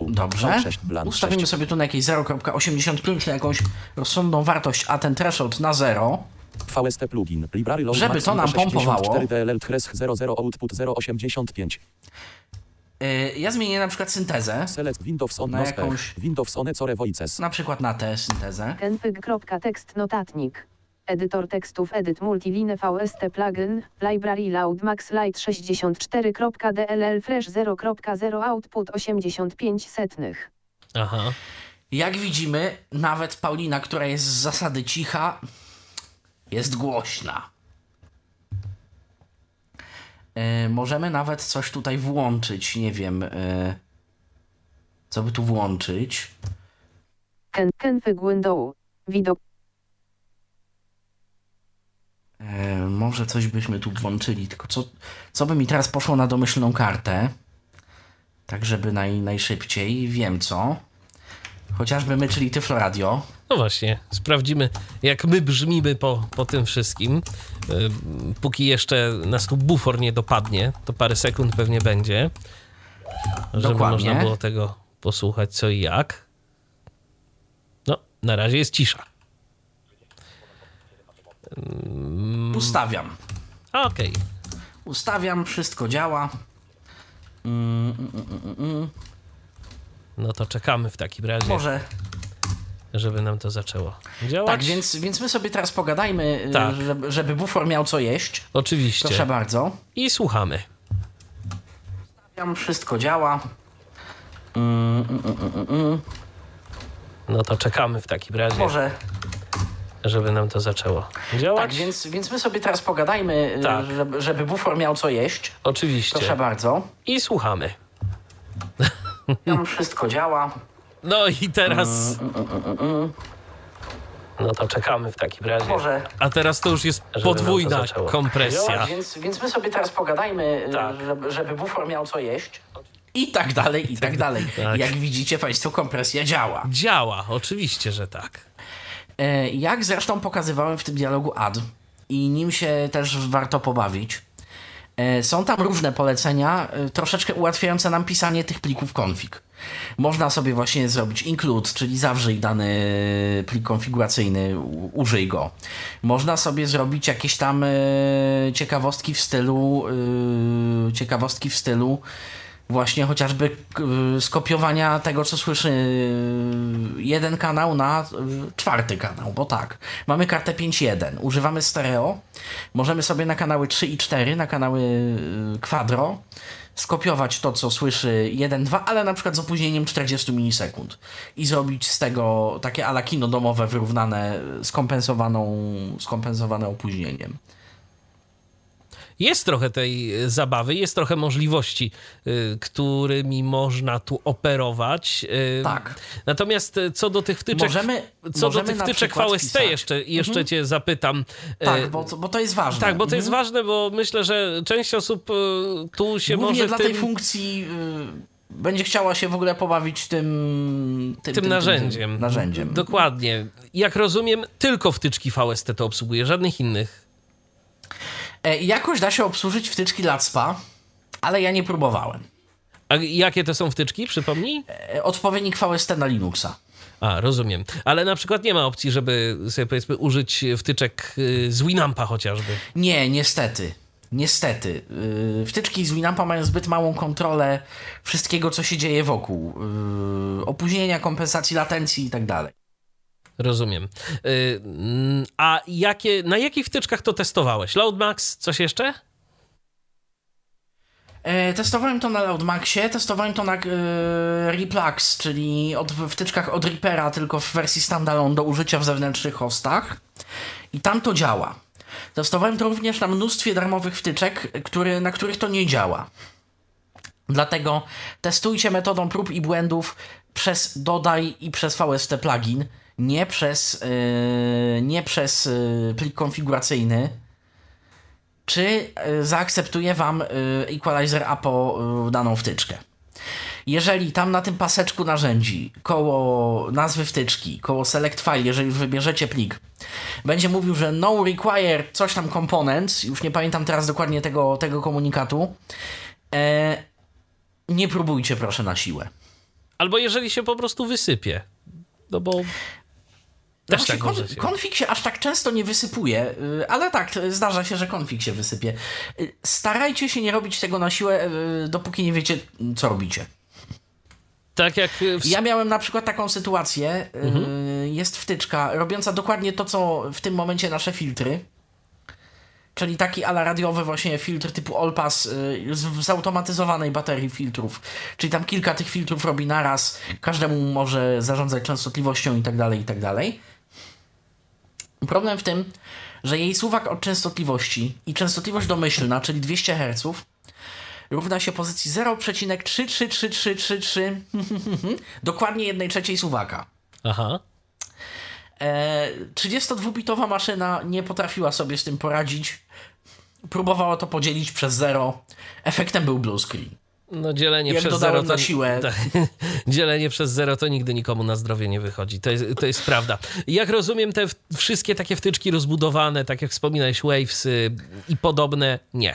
Dobrze. 6 plan Ustawimy 6. sobie tu na jakieś 0.85 na jakąś rozsądną wartość, a ten threshold na 0. VST plugin. Library load Żeby to nam 64 pompowało. DLL tresk 00 output 085. Yy, ja zmienię na przykład syntezę, Select Windows on Na jakąś-. Windows one core voices. na przykład na tę syntezę. config.tekst notatnik. Edytor tekstów Edit Multiline VST Plugin, Library Loud Max Light 64.dll Fresh 0.0 Output 85 setnych. Aha. Jak widzimy, nawet Paulina, która jest z zasady cicha, jest głośna. E, możemy nawet coś tutaj włączyć. Nie wiem, e, co by tu włączyć. Ken, config Window. Widok. E, może coś byśmy tu włączyli, tylko co, co by mi teraz poszło na domyślną kartę? Tak, żeby naj, najszybciej. Wiem co. Chociażby my, czyli Tyflo Radio. No właśnie, sprawdzimy, jak my brzmimy po, po tym wszystkim. Yy, Póki jeszcze nas tu bufor nie dopadnie, to parę sekund pewnie będzie, żeby Dokładnie. można było tego posłuchać co i jak. No, na razie jest cisza. Ustawiam. Okej, Ustawiam, wszystko działa. no to czekamy w takim razie, Może. żeby nam to zaczęło działać. Tak, więc, więc my sobie teraz pogadajmy, y, Tak. żeby, żeby bufor miał co jeść. Oczywiście. Proszę bardzo. I słuchamy. Ustawiam, wszystko działa. No to czekamy w takim razie, Może. Żeby nam to zaczęło działać. Tak, więc, więc my sobie teraz pogadajmy, y, Tak. żeby, żeby bufor miał co jeść. Oczywiście. Proszę bardzo. I słuchamy. Tam wszystko działa. No i teraz. No to czekamy w takim razie. Może. A teraz to już jest podwójna kompresja. Tak, więc, więc my sobie teraz pogadajmy, y, Tak. żeby, żeby bufor miał co jeść. I tak dalej, i tak dalej. Tak. Jak widzicie Państwo, kompresja działa. Działa, oczywiście, że tak. E, Jak zresztą pokazywałem w tym dialogu ad i nim się też warto pobawić. e, Są tam różne polecenia, e, troszeczkę ułatwiające nam pisanie tych plików config. Można sobie właśnie zrobić include, czyli zawrzyj dany plik konfiguracyjny, użyj go. Można sobie zrobić jakieś tam ciekawostki w stylu ciekawostki w stylu właśnie chociażby k- skopiowania tego, co słyszy y, jeden kanał na y, czwarty kanał, bo tak, mamy kartę 5.1, używamy stereo, możemy sobie na kanały 3 i 4, na kanały y, quadro skopiować to, co słyszy 1.2, ale na przykład z opóźnieniem 40 milisekund. I zrobić z tego takie ala kino domowe wyrównane, skompensowaną, skompensowane opóźnieniem. Jest trochę tej e, zabawy, jest trochę możliwości, y, którymi można tu operować. y, Tak. Natomiast co do tych wtyczek, Możemy- co możemy do tych wtyczek VST pisać. jeszcze, jeszcze cię zapytam. Tak, bo, to- bo to jest ważne. tak, bo to jest Mhm. ważne, bo myślę, że część osób tu się Głównie może dla tym... tej funkcji będzie chciała się w ogóle pobawić tym, tym, tym narzędziem. Tym, narzędziem. Dokładnie. Jak rozumiem, tylko wtyczki VST to obsługuje, żadnych innych. E, jakoś da się obsłużyć wtyczki LATSPA, ale ja nie próbowałem. A jakie to są wtyczki, przypomnij? E, odpowiednik VST na Linuxa. A, rozumiem. Ale na przykład nie ma opcji, żeby sobie powiedzmy użyć wtyczek y, z Winampa chociażby. Nie, niestety. Niestety. Y, wtyczki z Winampa mają zbyt małą kontrolę wszystkiego, co się dzieje wokół. Y, opóźnienia, kompensacji latencji i tak dalej. Rozumiem. Y, mm, A jakie, na jakich wtyczkach to testowałeś? Loadmax? Coś jeszcze? E, testowałem to na Loudmaxie, testowałem to na Replux, czyli od, wtyczkach od Reapera, tylko w wersji standalone do użycia w zewnętrznych hostach. I tam to działa. Testowałem to również na mnóstwie darmowych wtyczek, który, na których to nie działa. Dlatego testujcie metodą prób i błędów przez Dodaj i przez VST plugin nie przez, yy, nie przez yy, plik konfiguracyjny, czy yy, zaakceptuje Wam Equalizer APO daną wtyczkę. Jeżeli tam na tym paseczku narzędzi, koło nazwy wtyczki, koło select file, jeżeli już wybierzecie plik, będzie mówił, że no require coś tam components, już nie pamiętam teraz dokładnie tego, tego komunikatu, e, nie próbujcie proszę na siłę. Albo jeżeli się po prostu wysypie. No bo. Też Znaczy, tak konfig się aż tak często nie wysypuje, y, ale tak, y, zdarza się, że konfig się wysypie. Y, Starajcie się nie robić tego na siłę, dopóki nie wiecie, co robicie. Tak jak w... Ja miałem na przykład taką sytuację, y, jest wtyczka robiąca dokładnie to, co w tym momencie nasze filtry, czyli taki ala radiowy właśnie filtr typu Allpass z, zautomatyzowanej baterii filtrów, czyli tam kilka tych filtrów robi naraz, każdemu może zarządzać częstotliwością i tak dalej, i tak dalej. Problem w tym, że jej suwak od częstotliwości i częstotliwość domyślna, czyli 200 Hz, równa się pozycji 0,33333 dokładnie 1 trzeciej suwaka. Aha. E, 32-bitowa maszyna nie potrafiła sobie z tym poradzić. Próbowała to podzielić przez zero. Efektem był blue screen. No dzielenie Jak przez zero to... siłę. Tak, dzielenie przez zero to nigdy nikomu na zdrowie nie wychodzi. To jest, to jest prawda. Jak rozumiem, te wszystkie takie wtyczki rozbudowane, tak jak wspominałeś, Wavesy i podobne, nie.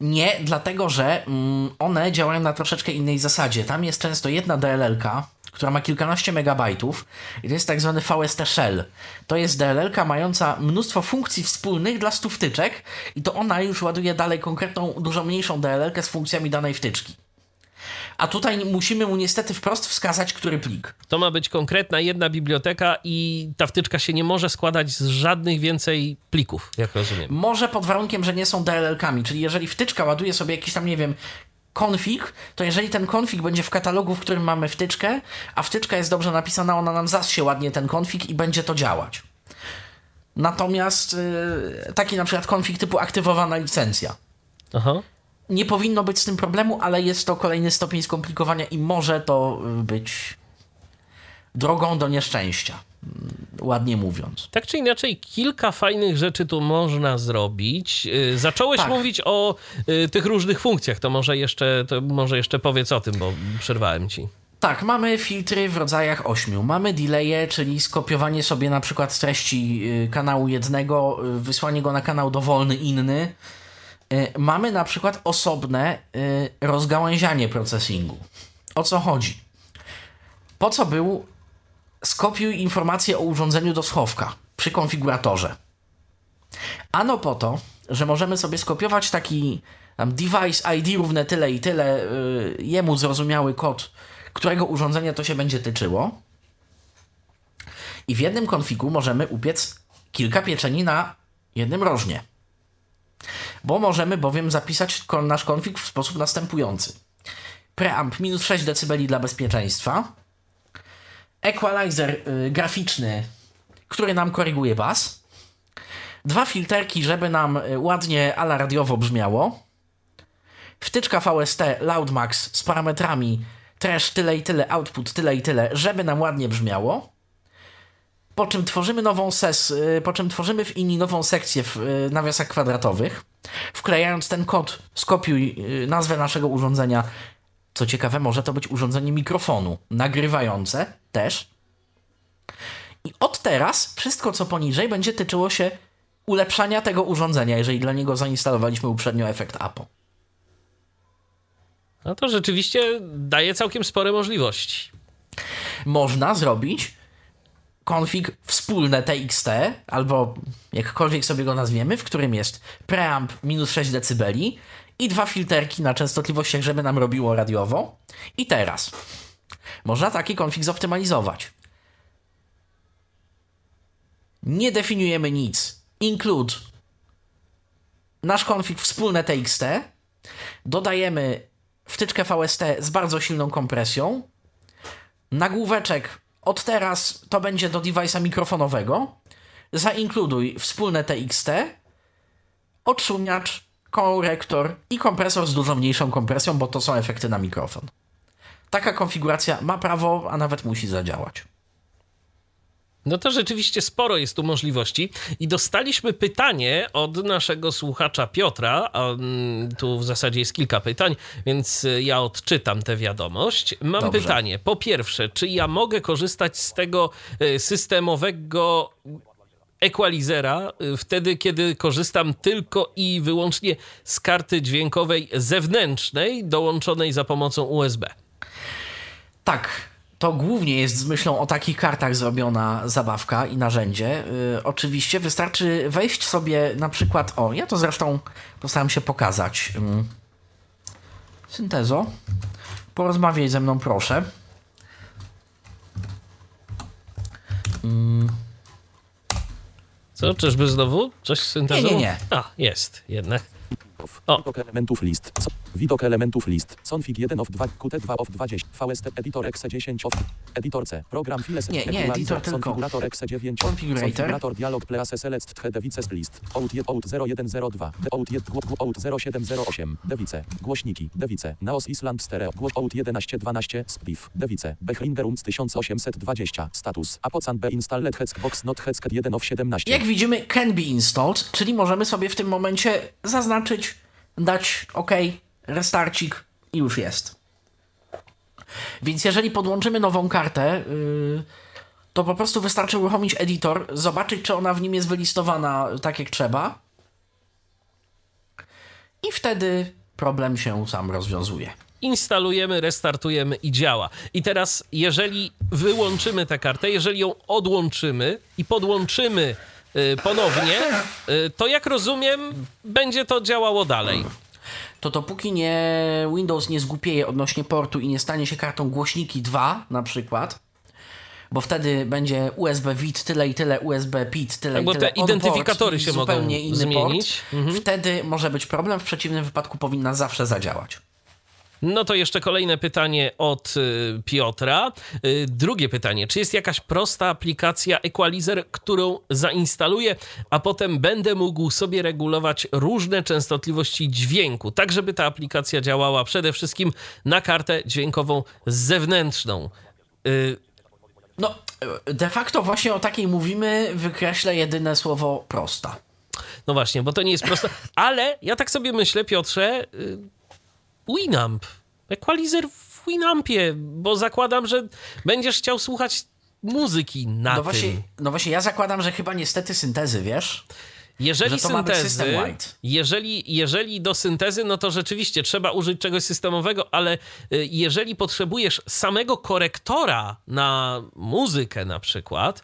Nie, dlatego że mm, one działają na troszeczkę innej zasadzie. Tam jest często jedna DLL-ka, która ma kilkanaście megabajtów i to jest tak zwany VST Shell. To jest DLL-ka mająca mnóstwo funkcji wspólnych dla stu wtyczek i to ona już ładuje dalej konkretną, dużo mniejszą DLL-kę z funkcjami danej wtyczki. A tutaj musimy mu niestety wprost wskazać, który plik. To ma być konkretna jedna biblioteka i ta wtyczka się nie może składać z żadnych więcej plików, jak rozumiem. Może pod warunkiem, że nie są DLL-kami, czyli jeżeli wtyczka ładuje sobie jakiś tam, nie wiem, konfig, to jeżeli ten konfig będzie w katalogu, w którym mamy wtyczkę, a wtyczka jest dobrze napisana, ona nam zasie ładnie ten konfig i będzie to działać. Natomiast yy, taki na przykład konfig typu aktywowana licencja. Aha. Nie powinno być z tym problemu, ale jest to kolejny stopień skomplikowania i może to y, być drogą do nieszczęścia. Ładnie mówiąc. Tak czy inaczej, kilka fajnych rzeczy tu można zrobić. Yy, Zacząłeś Tak. mówić o y, tych różnych funkcjach, to może, jeszcze, to może jeszcze powiedz o tym, bo przerwałem ci. Tak, mamy filtry w rodzajach ośmiu. Mamy delaye, czyli skopiowanie sobie na przykład treści y, kanału jednego, y, wysłanie go na kanał dowolny inny. Y, Mamy na przykład osobne y, rozgałęzianie procesingu. O co chodzi? Po co był skopiuj informację o urządzeniu do schowka przy konfiguratorze? Ano po to, że możemy sobie skopiować taki tam device ID równe tyle i tyle, y, jemu zrozumiały kod, którego urządzenia to się będzie tyczyło. I w jednym konfigu możemy upiec kilka pieczeni na jednym rożnie. Bo możemy bowiem zapisać nasz konfig w sposób następujący. Preamp minus 6 dB dla bezpieczeństwa. Equalizer y, graficzny, który nam koryguje bas. Dwa filterki, żeby nam y, ładnie ala radiowo brzmiało. Wtyczka VST Loudmax z parametrami trash tyle i tyle, output tyle i tyle, żeby nam ładnie brzmiało. Po czym tworzymy nową ses, y, po czym tworzymy w INI nową sekcję w nawiasach kwadratowych, wklejając ten kod skopiuj nazwę naszego urządzenia. Co ciekawe, może to być urządzenie mikrofonu, nagrywające też. I od teraz wszystko, co poniżej, będzie tyczyło się ulepszania tego urządzenia, jeżeli dla niego zainstalowaliśmy uprzednio efekt APO. No to rzeczywiście daje całkiem spore możliwości. można zrobić konfig wspólne TXT, albo jakkolwiek sobie go nazwiemy, w którym jest preamp minus 6 dB i dwa filterki na częstotliwościach, żeby nam robiło radiowo. I teraz można taki konfig zoptymalizować. Nie definiujemy nic. Include nasz konfig wspólne TXT. Dodajemy wtyczkę VST z bardzo silną kompresją. Nagłóweczek od teraz to będzie do device'a mikrofonowego. Zainkluduj wspólne TXT, odszumiacz, korektor i kompresor z dużo mniejszą kompresją, bo to są efekty na mikrofon. Taka konfiguracja ma prawo, a nawet musi zadziałać. No to rzeczywiście sporo jest tu możliwości i dostaliśmy pytanie od naszego słuchacza Piotra, a mm, tu w zasadzie jest kilka pytań, więc y, ja odczytam tę wiadomość. Mam Dobrze. pytanie, po pierwsze, czy ja mogę korzystać z tego y, systemowego equalizera y, wtedy, kiedy korzystam tylko i wyłącznie z karty dźwiękowej zewnętrznej dołączonej za pomocą USB? Tak, to głównie jest z myślą o takich kartach zrobiona zabawka i narzędzie. Yy, oczywiście wystarczy wejść sobie na przykład, o, ja to zresztą postaram się pokazać. Yy. Syntezo, porozmawiaj ze mną proszę. Co, czyżby znowu coś z syntezą? Nie, nie, nie. A, jest jednak. O. Elementów list. Widok elementów list. Config 1 of 2, Qt2 of 20. VST editor exe 10 of. Editor C. Program files. Nie, nie, editor tylko. Konfigurator exe 9 of. Configurator. Konfigurator dialog please select tche device list. Out 1 out 0102. De out 1 out 0708. Device. Głośniki. Device. Naos Island stereo. Out 1112. Spliff. Device. Behringerunc 1820. Status. Apocan B installed Hexbox not Hexket 1 of 17. Jak widzimy, can be installed, czyli możemy sobie w tym momencie zaznaczyć, dać OK, restarcik i już jest. Więc jeżeli podłączymy nową kartę, yy, to po prostu wystarczy uruchomić editor, zobaczyć, czy ona w nim jest wylistowana tak jak trzeba. I wtedy problem się sam rozwiązuje. instalujemy, restartujemy i działa. I teraz, jeżeli wyłączymy tę kartę, jeżeli ją odłączymy i podłączymy y, ponownie, y, to jak rozumiem, będzie to działało dalej. To dopóki nie Windows nie zgłupieje odnośnie portu i nie stanie się kartą głośniki 2 na przykład, bo wtedy będzie USB VIT tyle i tyle, USB PIT tyle Tak, i bo tyle. te identyfikatory się mogą zupełnie inny zmienić. Mhm. Port, Wtedy może być problem, w przeciwnym wypadku powinna zawsze zadziałać. No to jeszcze kolejne pytanie od y, Piotra. Y, drugie pytanie. Czy jest jakaś prosta aplikacja Equalizer, którą zainstaluję, a potem będę mógł sobie regulować różne częstotliwości dźwięku, tak żeby ta aplikacja działała przede wszystkim na kartę dźwiękową zewnętrzną? Y, No, de facto właśnie o takiej mówimy, wykreślę jedyne słowo prosta. No właśnie, bo to nie jest proste. Ale ja tak sobie myślę, Piotrze, Winamp. Equalizer w Winampie, bo zakładam, że będziesz chciał słuchać muzyki na No tym. właśnie, no właśnie, ja zakładam, że chyba niestety syntezy, wiesz? Jeżeli syntezy, jeżeli, jeżeli do syntezy, no to rzeczywiście trzeba użyć czegoś systemowego, ale y, jeżeli potrzebujesz samego korektora na muzykę na przykład,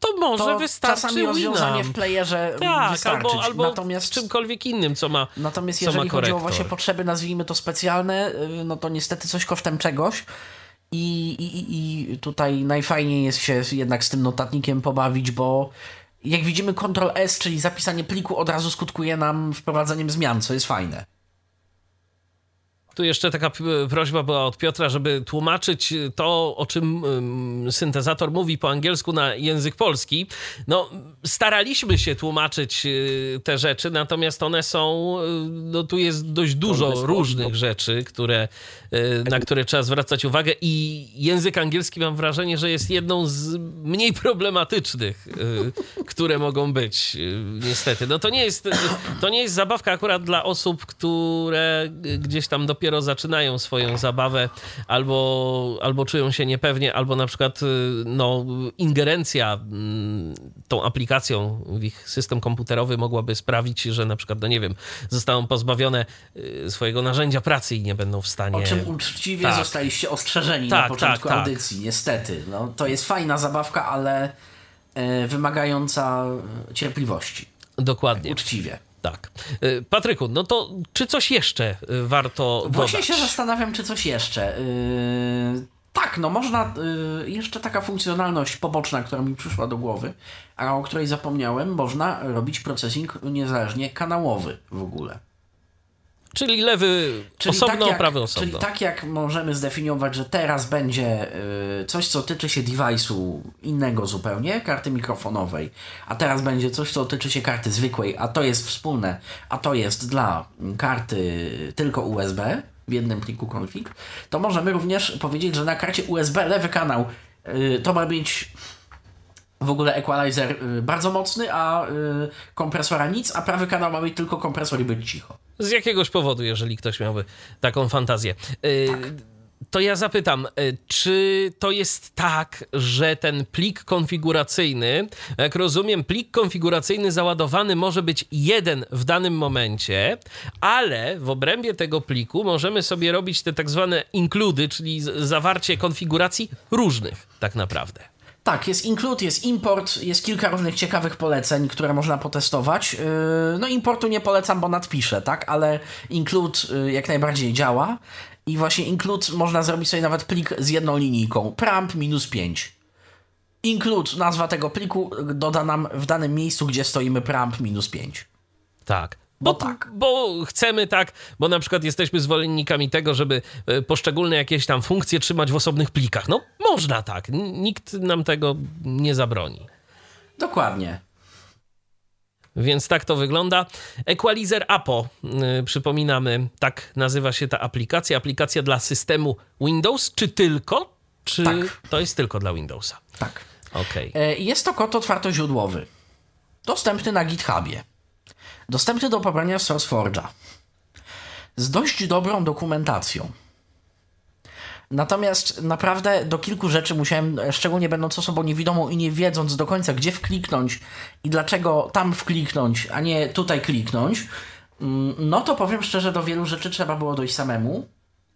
to może To wystarczy czasami rozwiązanie w playerze Tak, wystarczyć. albo, albo Natomiast z czymkolwiek innym, co ma Natomiast co ma jeżeli chodzi o właśnie potrzeby, nazwijmy to specjalne, y, no to niestety coś kosztem czegoś. I, i- I tutaj najfajniej jest się jednak z tym notatnikiem pobawić, bo jak widzimy Ctrl S, czyli zapisanie pliku od razu skutkuje nam wprowadzeniem zmian, co jest fajne. Tu jeszcze taka prośba była od Piotra, żeby tłumaczyć to, o czym ym, syntezator mówi po angielsku na język polski. No, staraliśmy się tłumaczyć y, te rzeczy, natomiast one są, y, no tu jest dość dużo różnych rzeczy, które, na które trzeba zwracać uwagę i język angielski mam wrażenie, że jest jedną z mniej problematycznych, y, które mogą być, y, niestety. No to nie jest, to nie jest zabawka akurat dla osób, które gdzieś tam dopiero zaczynają swoją zabawę albo, albo czują się niepewnie, albo na przykład y, no, ingerencja mm, tą aplikacją w ich system komputerowy mogłaby sprawić, że na przykład, no nie wiem, zostaną pozbawione swojego narzędzia pracy i nie będą w stanie... Uczciwie Tak. zostaliście ostrzeżeni Tak, na początku tak, tak. audycji, niestety. No, to jest fajna zabawka, ale e, wymagająca e, cierpliwości. Dokładnie. Uczciwie. Tak. Y, Patryku, no to czy coś jeszcze y, warto Właśnie dodać? się zastanawiam, czy coś jeszcze. Yy, tak, no można. Yy, jeszcze taka funkcjonalność poboczna, która mi przyszła do głowy, a o której zapomniałem, można robić procesing niezależnie kanałowy w ogóle. Czyli lewy osobno, jak, prawy osobno. czyli tak jak możemy zdefiniować, że teraz będzie yy, coś, co tyczy się device'u innego zupełnie, karty mikrofonowej, a teraz będzie coś, co tyczy się karty zwykłej, a to jest wspólne, a to jest dla karty tylko USB w jednym pliku config, to możemy również powiedzieć, że na karcie USB lewy kanał yy, to ma być w ogóle equalizer y, bardzo mocny, a y, kompresora nic, a prawy kanał ma mieć tylko kompresor i być cicho. Z jakiegoś powodu, jeżeli ktoś miałby taką fantazję. Y, To ja zapytam, y, czy to jest tak, że ten plik konfiguracyjny, jak rozumiem, plik konfiguracyjny załadowany może być jeden w danym momencie, ale w obrębie tego pliku możemy sobie robić te tak zwane includy, czyli zawarcie konfiguracji różnych tak naprawdę. Tak, jest include, jest import, jest kilka różnych ciekawych poleceń, które można potestować. Yy, No importu nie polecam, bo nadpiszę, tak, ale include yy, jak najbardziej działa. I właśnie include można zrobić sobie nawet plik z jedną linijką. Pramp minus 5. Include, nazwa tego pliku, doda nam w danym miejscu, gdzie stoimy pramp minus 5. Tak. Bo Bo, tak. bo chcemy tak, bo na przykład jesteśmy zwolennikami tego, żeby e, poszczególne jakieś tam funkcje trzymać w osobnych plikach. No, można tak. Nikt nam tego nie zabroni. Dokładnie. Więc tak to wygląda. Equalizer Apo, y, przypominamy, tak nazywa się ta aplikacja. Aplikacja dla systemu Windows, czy tylko? Czy Tak. to jest tylko dla Windowsa? Tak. Okej. E, Jest to kod otwartoźródłowy. Dostępny na GitHubie. Dostępny do pobrania w SourceForge'a. Z dość dobrą dokumentacją. Natomiast naprawdę do kilku rzeczy musiałem, szczególnie będąc osobą niewidomą i nie wiedząc do końca, gdzie wkliknąć i dlaczego tam wkliknąć, a nie tutaj kliknąć, mm, no to powiem szczerze, do wielu rzeczy trzeba było dojść samemu,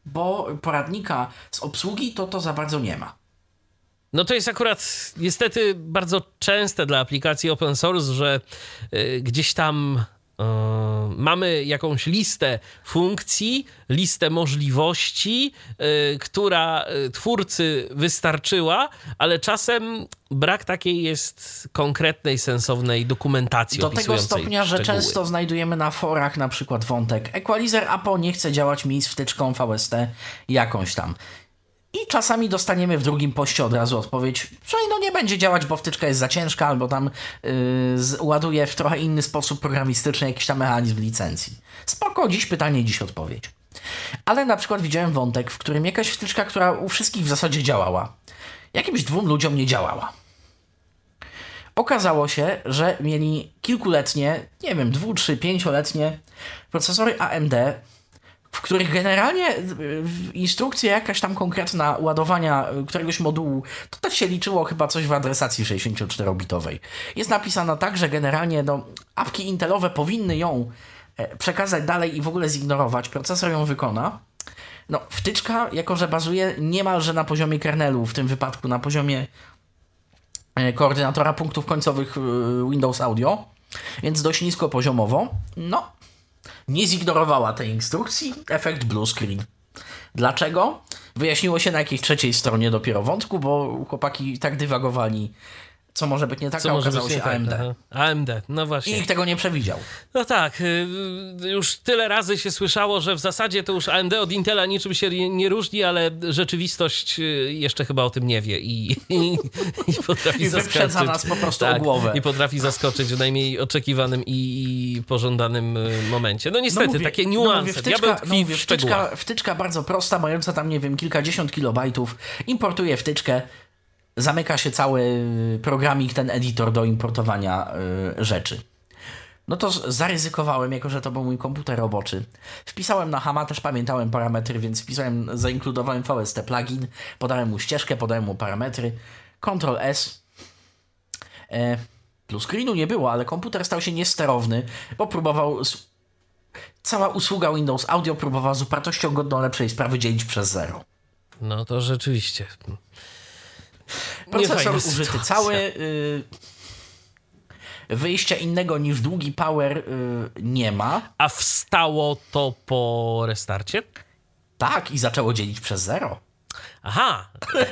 bo poradnika z obsługi to to za bardzo nie ma. No to jest akurat niestety bardzo częste dla aplikacji open source, że y, gdzieś tam mamy jakąś listę funkcji, listę możliwości, y, która y, twórcy wystarczyła, ale czasem brak takiej jest konkretnej, sensownej dokumentacji Do tego stopnia, że szczegóły. często znajdujemy na forach na przykład wątek Equalizer Apo nie chce działać mi z wtyczką VST jakąś tam. I czasami dostaniemy w drugim poście od razu odpowiedź, że no nie będzie działać, bo wtyczka jest za ciężka, albo tam yy, ładuje w trochę inny sposób programistyczny jakiś tam mechanizm licencji. Spoko, dziś pytanie, dziś odpowiedź. Ale na przykład widziałem wątek, w którym jakaś wtyczka, która u wszystkich w zasadzie działała, jakimś dwóm ludziom nie działała. Okazało się, że mieli kilkuletnie, nie wiem, dwu, trzy, pięcioletnie procesory AMD, w których generalnie w- instrukcja jakaś tam konkretna ładowania y, któregoś modułu, to też się liczyło chyba coś w adresacji 64-bitowej. Jest napisana tak, że generalnie no, apki intelowe powinny ją e, przekazać dalej i w ogóle zignorować, procesor ją wykona. No, wtyczka, jako że bazuje niemalże na poziomie kernelu, w tym wypadku na poziomie e, koordynatora punktów końcowych Windows Audio, więc dość nisko poziomowo. No, nie zignorowała tej instrukcji, efekt blue screen. Dlaczego? Wyjaśniło się na jakiejś trzeciej stronie dopiero wątku, bo chłopaki tak dywagowali, co może być nie tak, Co a może okazało się tak? AMD. Aha. AMD, no I właśnie. nikt tego nie przewidział. No tak, y, już tyle razy się słyszało, że w zasadzie to już AMD od Intela niczym się nie- różni, ale rzeczywistość y, jeszcze chyba o tym nie wie i, i, i potrafi I zaskoczyć. nas po prostu o tak, głowę. I potrafi zaskoczyć w najmniej oczekiwanym i, i pożądanym y, momencie. No niestety, mówię- takie no niuanse. mówię, Diabeł wtyczka, tkwi no mówię, wtyczka, wtyczka bardzo prosta, mająca tam, nie wiem, kilkadziesiąt kilobajtów, importuje wtyczkę, zamyka się cały programik, ten editor do importowania y, rzeczy. No to zaryzykowałem, jako że to był mój komputer roboczy. Wpisałem na Hama, też pamiętałem parametry, więc wpisałem, zainkludowałem VST plugin, podałem mu ścieżkę, podałem mu parametry, Ctrl S. E, plus screenu nie było, ale komputer stał się niesterowny, bo próbował cała usługa Windows Audio próbowała z upartością godną lepszej sprawy dzielić przez zero. No to rzeczywiście. Procesor Niefajna użyty sytuacja. cały. Y, wyjścia innego niż długi power y, nie ma. A wstało to po restarcie? Tak, i zaczęło dzielić przez zero. Aha.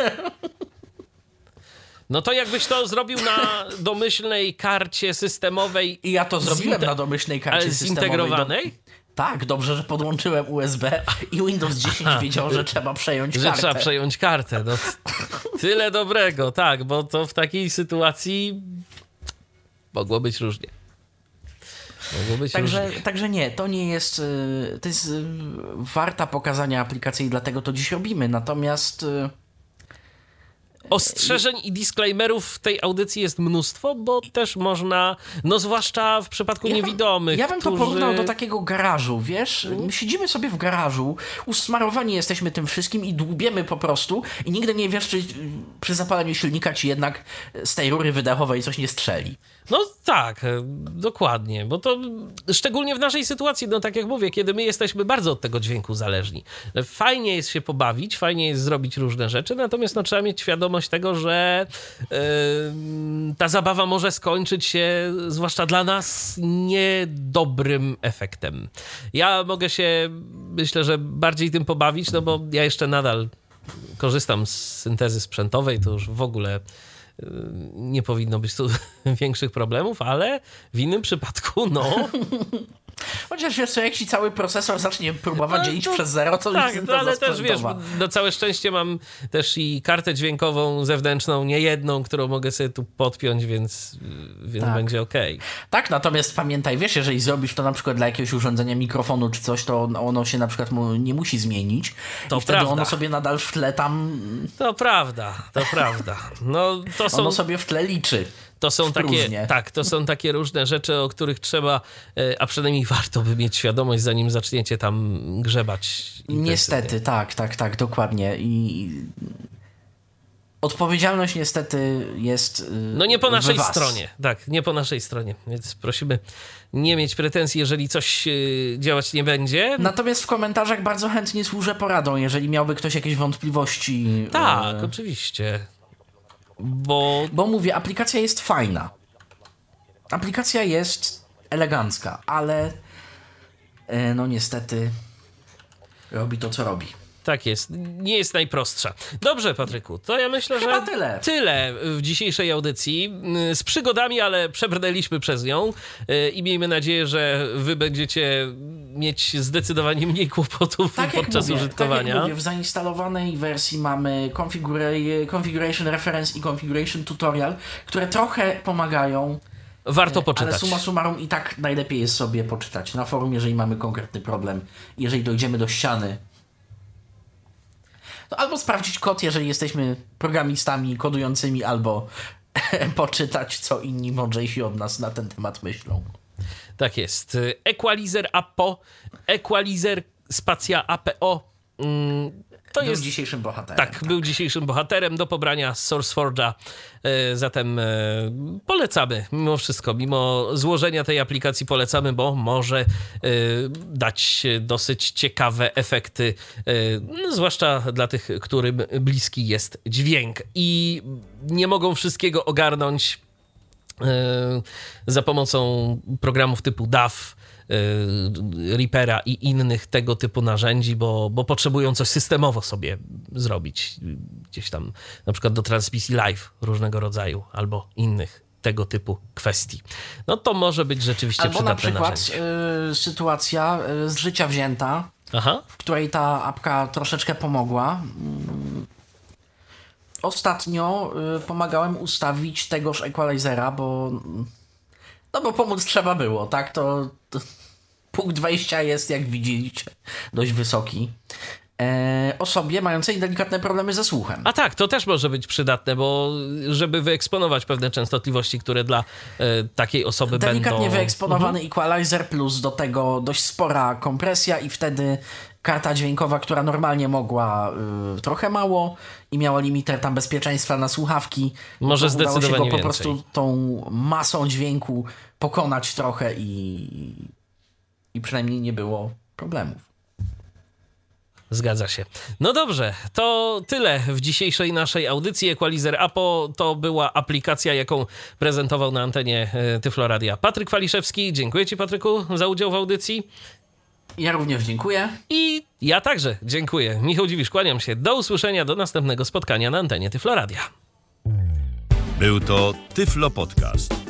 No to jakbyś to zrobił na domyślnej karcie systemowej, I ja to zrobiłem na domyślnej karcie systemowej. zintegrowanej? Tak, dobrze, że podłączyłem USB i Windows 10 wiedział, że trzeba przejąć Że kartę. trzeba przejąć kartę. No, tyle dobrego, tak, bo to w takiej sytuacji mogło być różnie. Mogło być Także, różnie. także nie, to nie jest. y, To jest y, warta pokazania aplikacji dlatego to dziś robimy. Natomiast y, Ostrzeżeń i disclaimerów w tej audycji jest mnóstwo, bo też można, no zwłaszcza w przypadku Ja bym- niewidomych. Ja bym to którzy- porównał do takiego garażu, wiesz? My siedzimy sobie w garażu, usmarowani jesteśmy tym wszystkim i dłubiemy po prostu i nigdy nie wiesz, czy przy zapaleniu silnika ci jednak z tej rury wydechowej coś nie strzeli. No tak, e, dokładnie, bo to szczególnie w naszej sytuacji, no tak jak mówię, kiedy my jesteśmy bardzo od tego dźwięku zależni. Fajnie jest się pobawić, fajnie jest zrobić różne rzeczy, natomiast no, trzeba mieć świadomość tego, że e, ta zabawa może skończyć się, zwłaszcza dla nas, niedobrym efektem. Ja mogę się, myślę, że bardziej tym pobawić, no bo ja jeszcze nadal korzystam z syntezy sprzętowej, to już w ogóle nie powinno być tu większych problemów, ale w innym przypadku, no. Chociaż wiesz co, jak ci cały procesor zacznie próbować No, dzielić to- przez zero, to tak, już no, ale też wiesz, na całe szczęście mam też i kartę dźwiękową zewnętrzną, nie jedną, którą mogę sobie tu podpiąć, więc, więc Tak. będzie okej. Tak, natomiast pamiętaj, wiesz, jeżeli zrobisz to na przykład dla jakiegoś urządzenia mikrofonu czy coś, to ono się na przykład mu nie musi zmienić. To I wtedy prawda. ono sobie nadal w tle tam, To prawda, to prawda. No, to są, ono sobie w tle liczy. To są takie, tak, to są takie różne rzeczy, o których trzeba, e, a przynajmniej warto by mieć świadomość, zanim zaczniecie tam grzebać. Niestety, tak, tak, tak, dokładnie. I odpowiedzialność niestety jest. y, No nie po naszej stronie, tak, nie po naszej stronie, więc prosimy nie mieć pretensji, jeżeli coś y, działać nie będzie. Natomiast w komentarzach bardzo chętnie służę poradą, jeżeli miałby ktoś jakieś wątpliwości. Tak, oczywiście. Bo Bo mówię, aplikacja jest fajna. Aplikacja jest elegancka, ale e, no niestety robi to, co robi. Tak jest, nie jest najprostsza. Dobrze, Patryku, to ja myślę, Chyba że tyle. tyle w dzisiejszej audycji. Y, Z przygodami, ale przebrnęliśmy przez nią y, i miejmy nadzieję, że wy będziecie mieć zdecydowanie mniej kłopotów Tak podczas mówię, użytkowania. tak jak mówię, w zainstalowanej wersji mamy configura- configuration reference i configuration tutorial, które trochę pomagają, Warto ale poczytać. summa summarum i tak najlepiej jest sobie poczytać na forum, jeżeli mamy konkretny problem, jeżeli dojdziemy do ściany. No, albo sprawdzić kod, jeżeli jesteśmy programistami kodującymi, albo poczytać, co inni mądrzejsi od nas na ten temat myślą. Tak jest. Equalizer APO, Equalizer spacja APO. mm, To Był jest dzisiejszym bohaterem. Tak, był dzisiejszym bohaterem do pobrania z SourceForge'a. E, Zatem e, polecamy mimo wszystko, mimo złożenia tej aplikacji polecamy, bo może e, dać dosyć ciekawe efekty, no, zwłaszcza dla tych, którym bliski jest dźwięk. I nie mogą wszystkiego ogarnąć za pomocą programów typu DAW, Reapera i innych tego typu narzędzi, bo, bo potrzebują coś systemowo sobie zrobić. Gdzieś tam na przykład do transmisji live różnego rodzaju albo innych tego typu kwestii. No to może być rzeczywiście Albo na przydatne przykład narzędzie. y, sytuacja y, z życia wzięta, Aha, w której ta apka troszeczkę pomogła. Mm. Ostatnio y, pomagałem ustawić tegoż equalizera, bo no bo pomóc trzeba było, tak? To, to punkt wejścia jest, jak widzicie, dość wysoki. E, osobie mającej delikatne problemy ze słuchem. a tak, to też może być przydatne, bo żeby wyeksponować pewne częstotliwości, które dla e, takiej osoby Delikatnie będą... wyeksponowany equalizer plus do tego dość spora kompresja i wtedy karta dźwiękowa, która normalnie mogła y, trochę mało i miała limiter tam bezpieczeństwa na słuchawki. Może to udało się zdecydowanie go po więcej. prostu tą masą dźwięku pokonać trochę i, i przynajmniej nie było problemów. Zgadza się. No dobrze, to tyle w dzisiejszej naszej audycji. Equalizer Apo to była aplikacja, jaką prezentował na antenie e, Tyfloradia Patryk Waliszewski. Dziękuję Ci, Patryku, za udział w audycji. Ja również dziękuję. I ja także dziękuję. Michał Dziwisz, kłaniam się. Do usłyszenia, do następnego spotkania na antenie Tyfloradia. Był to Tyflo Podcast.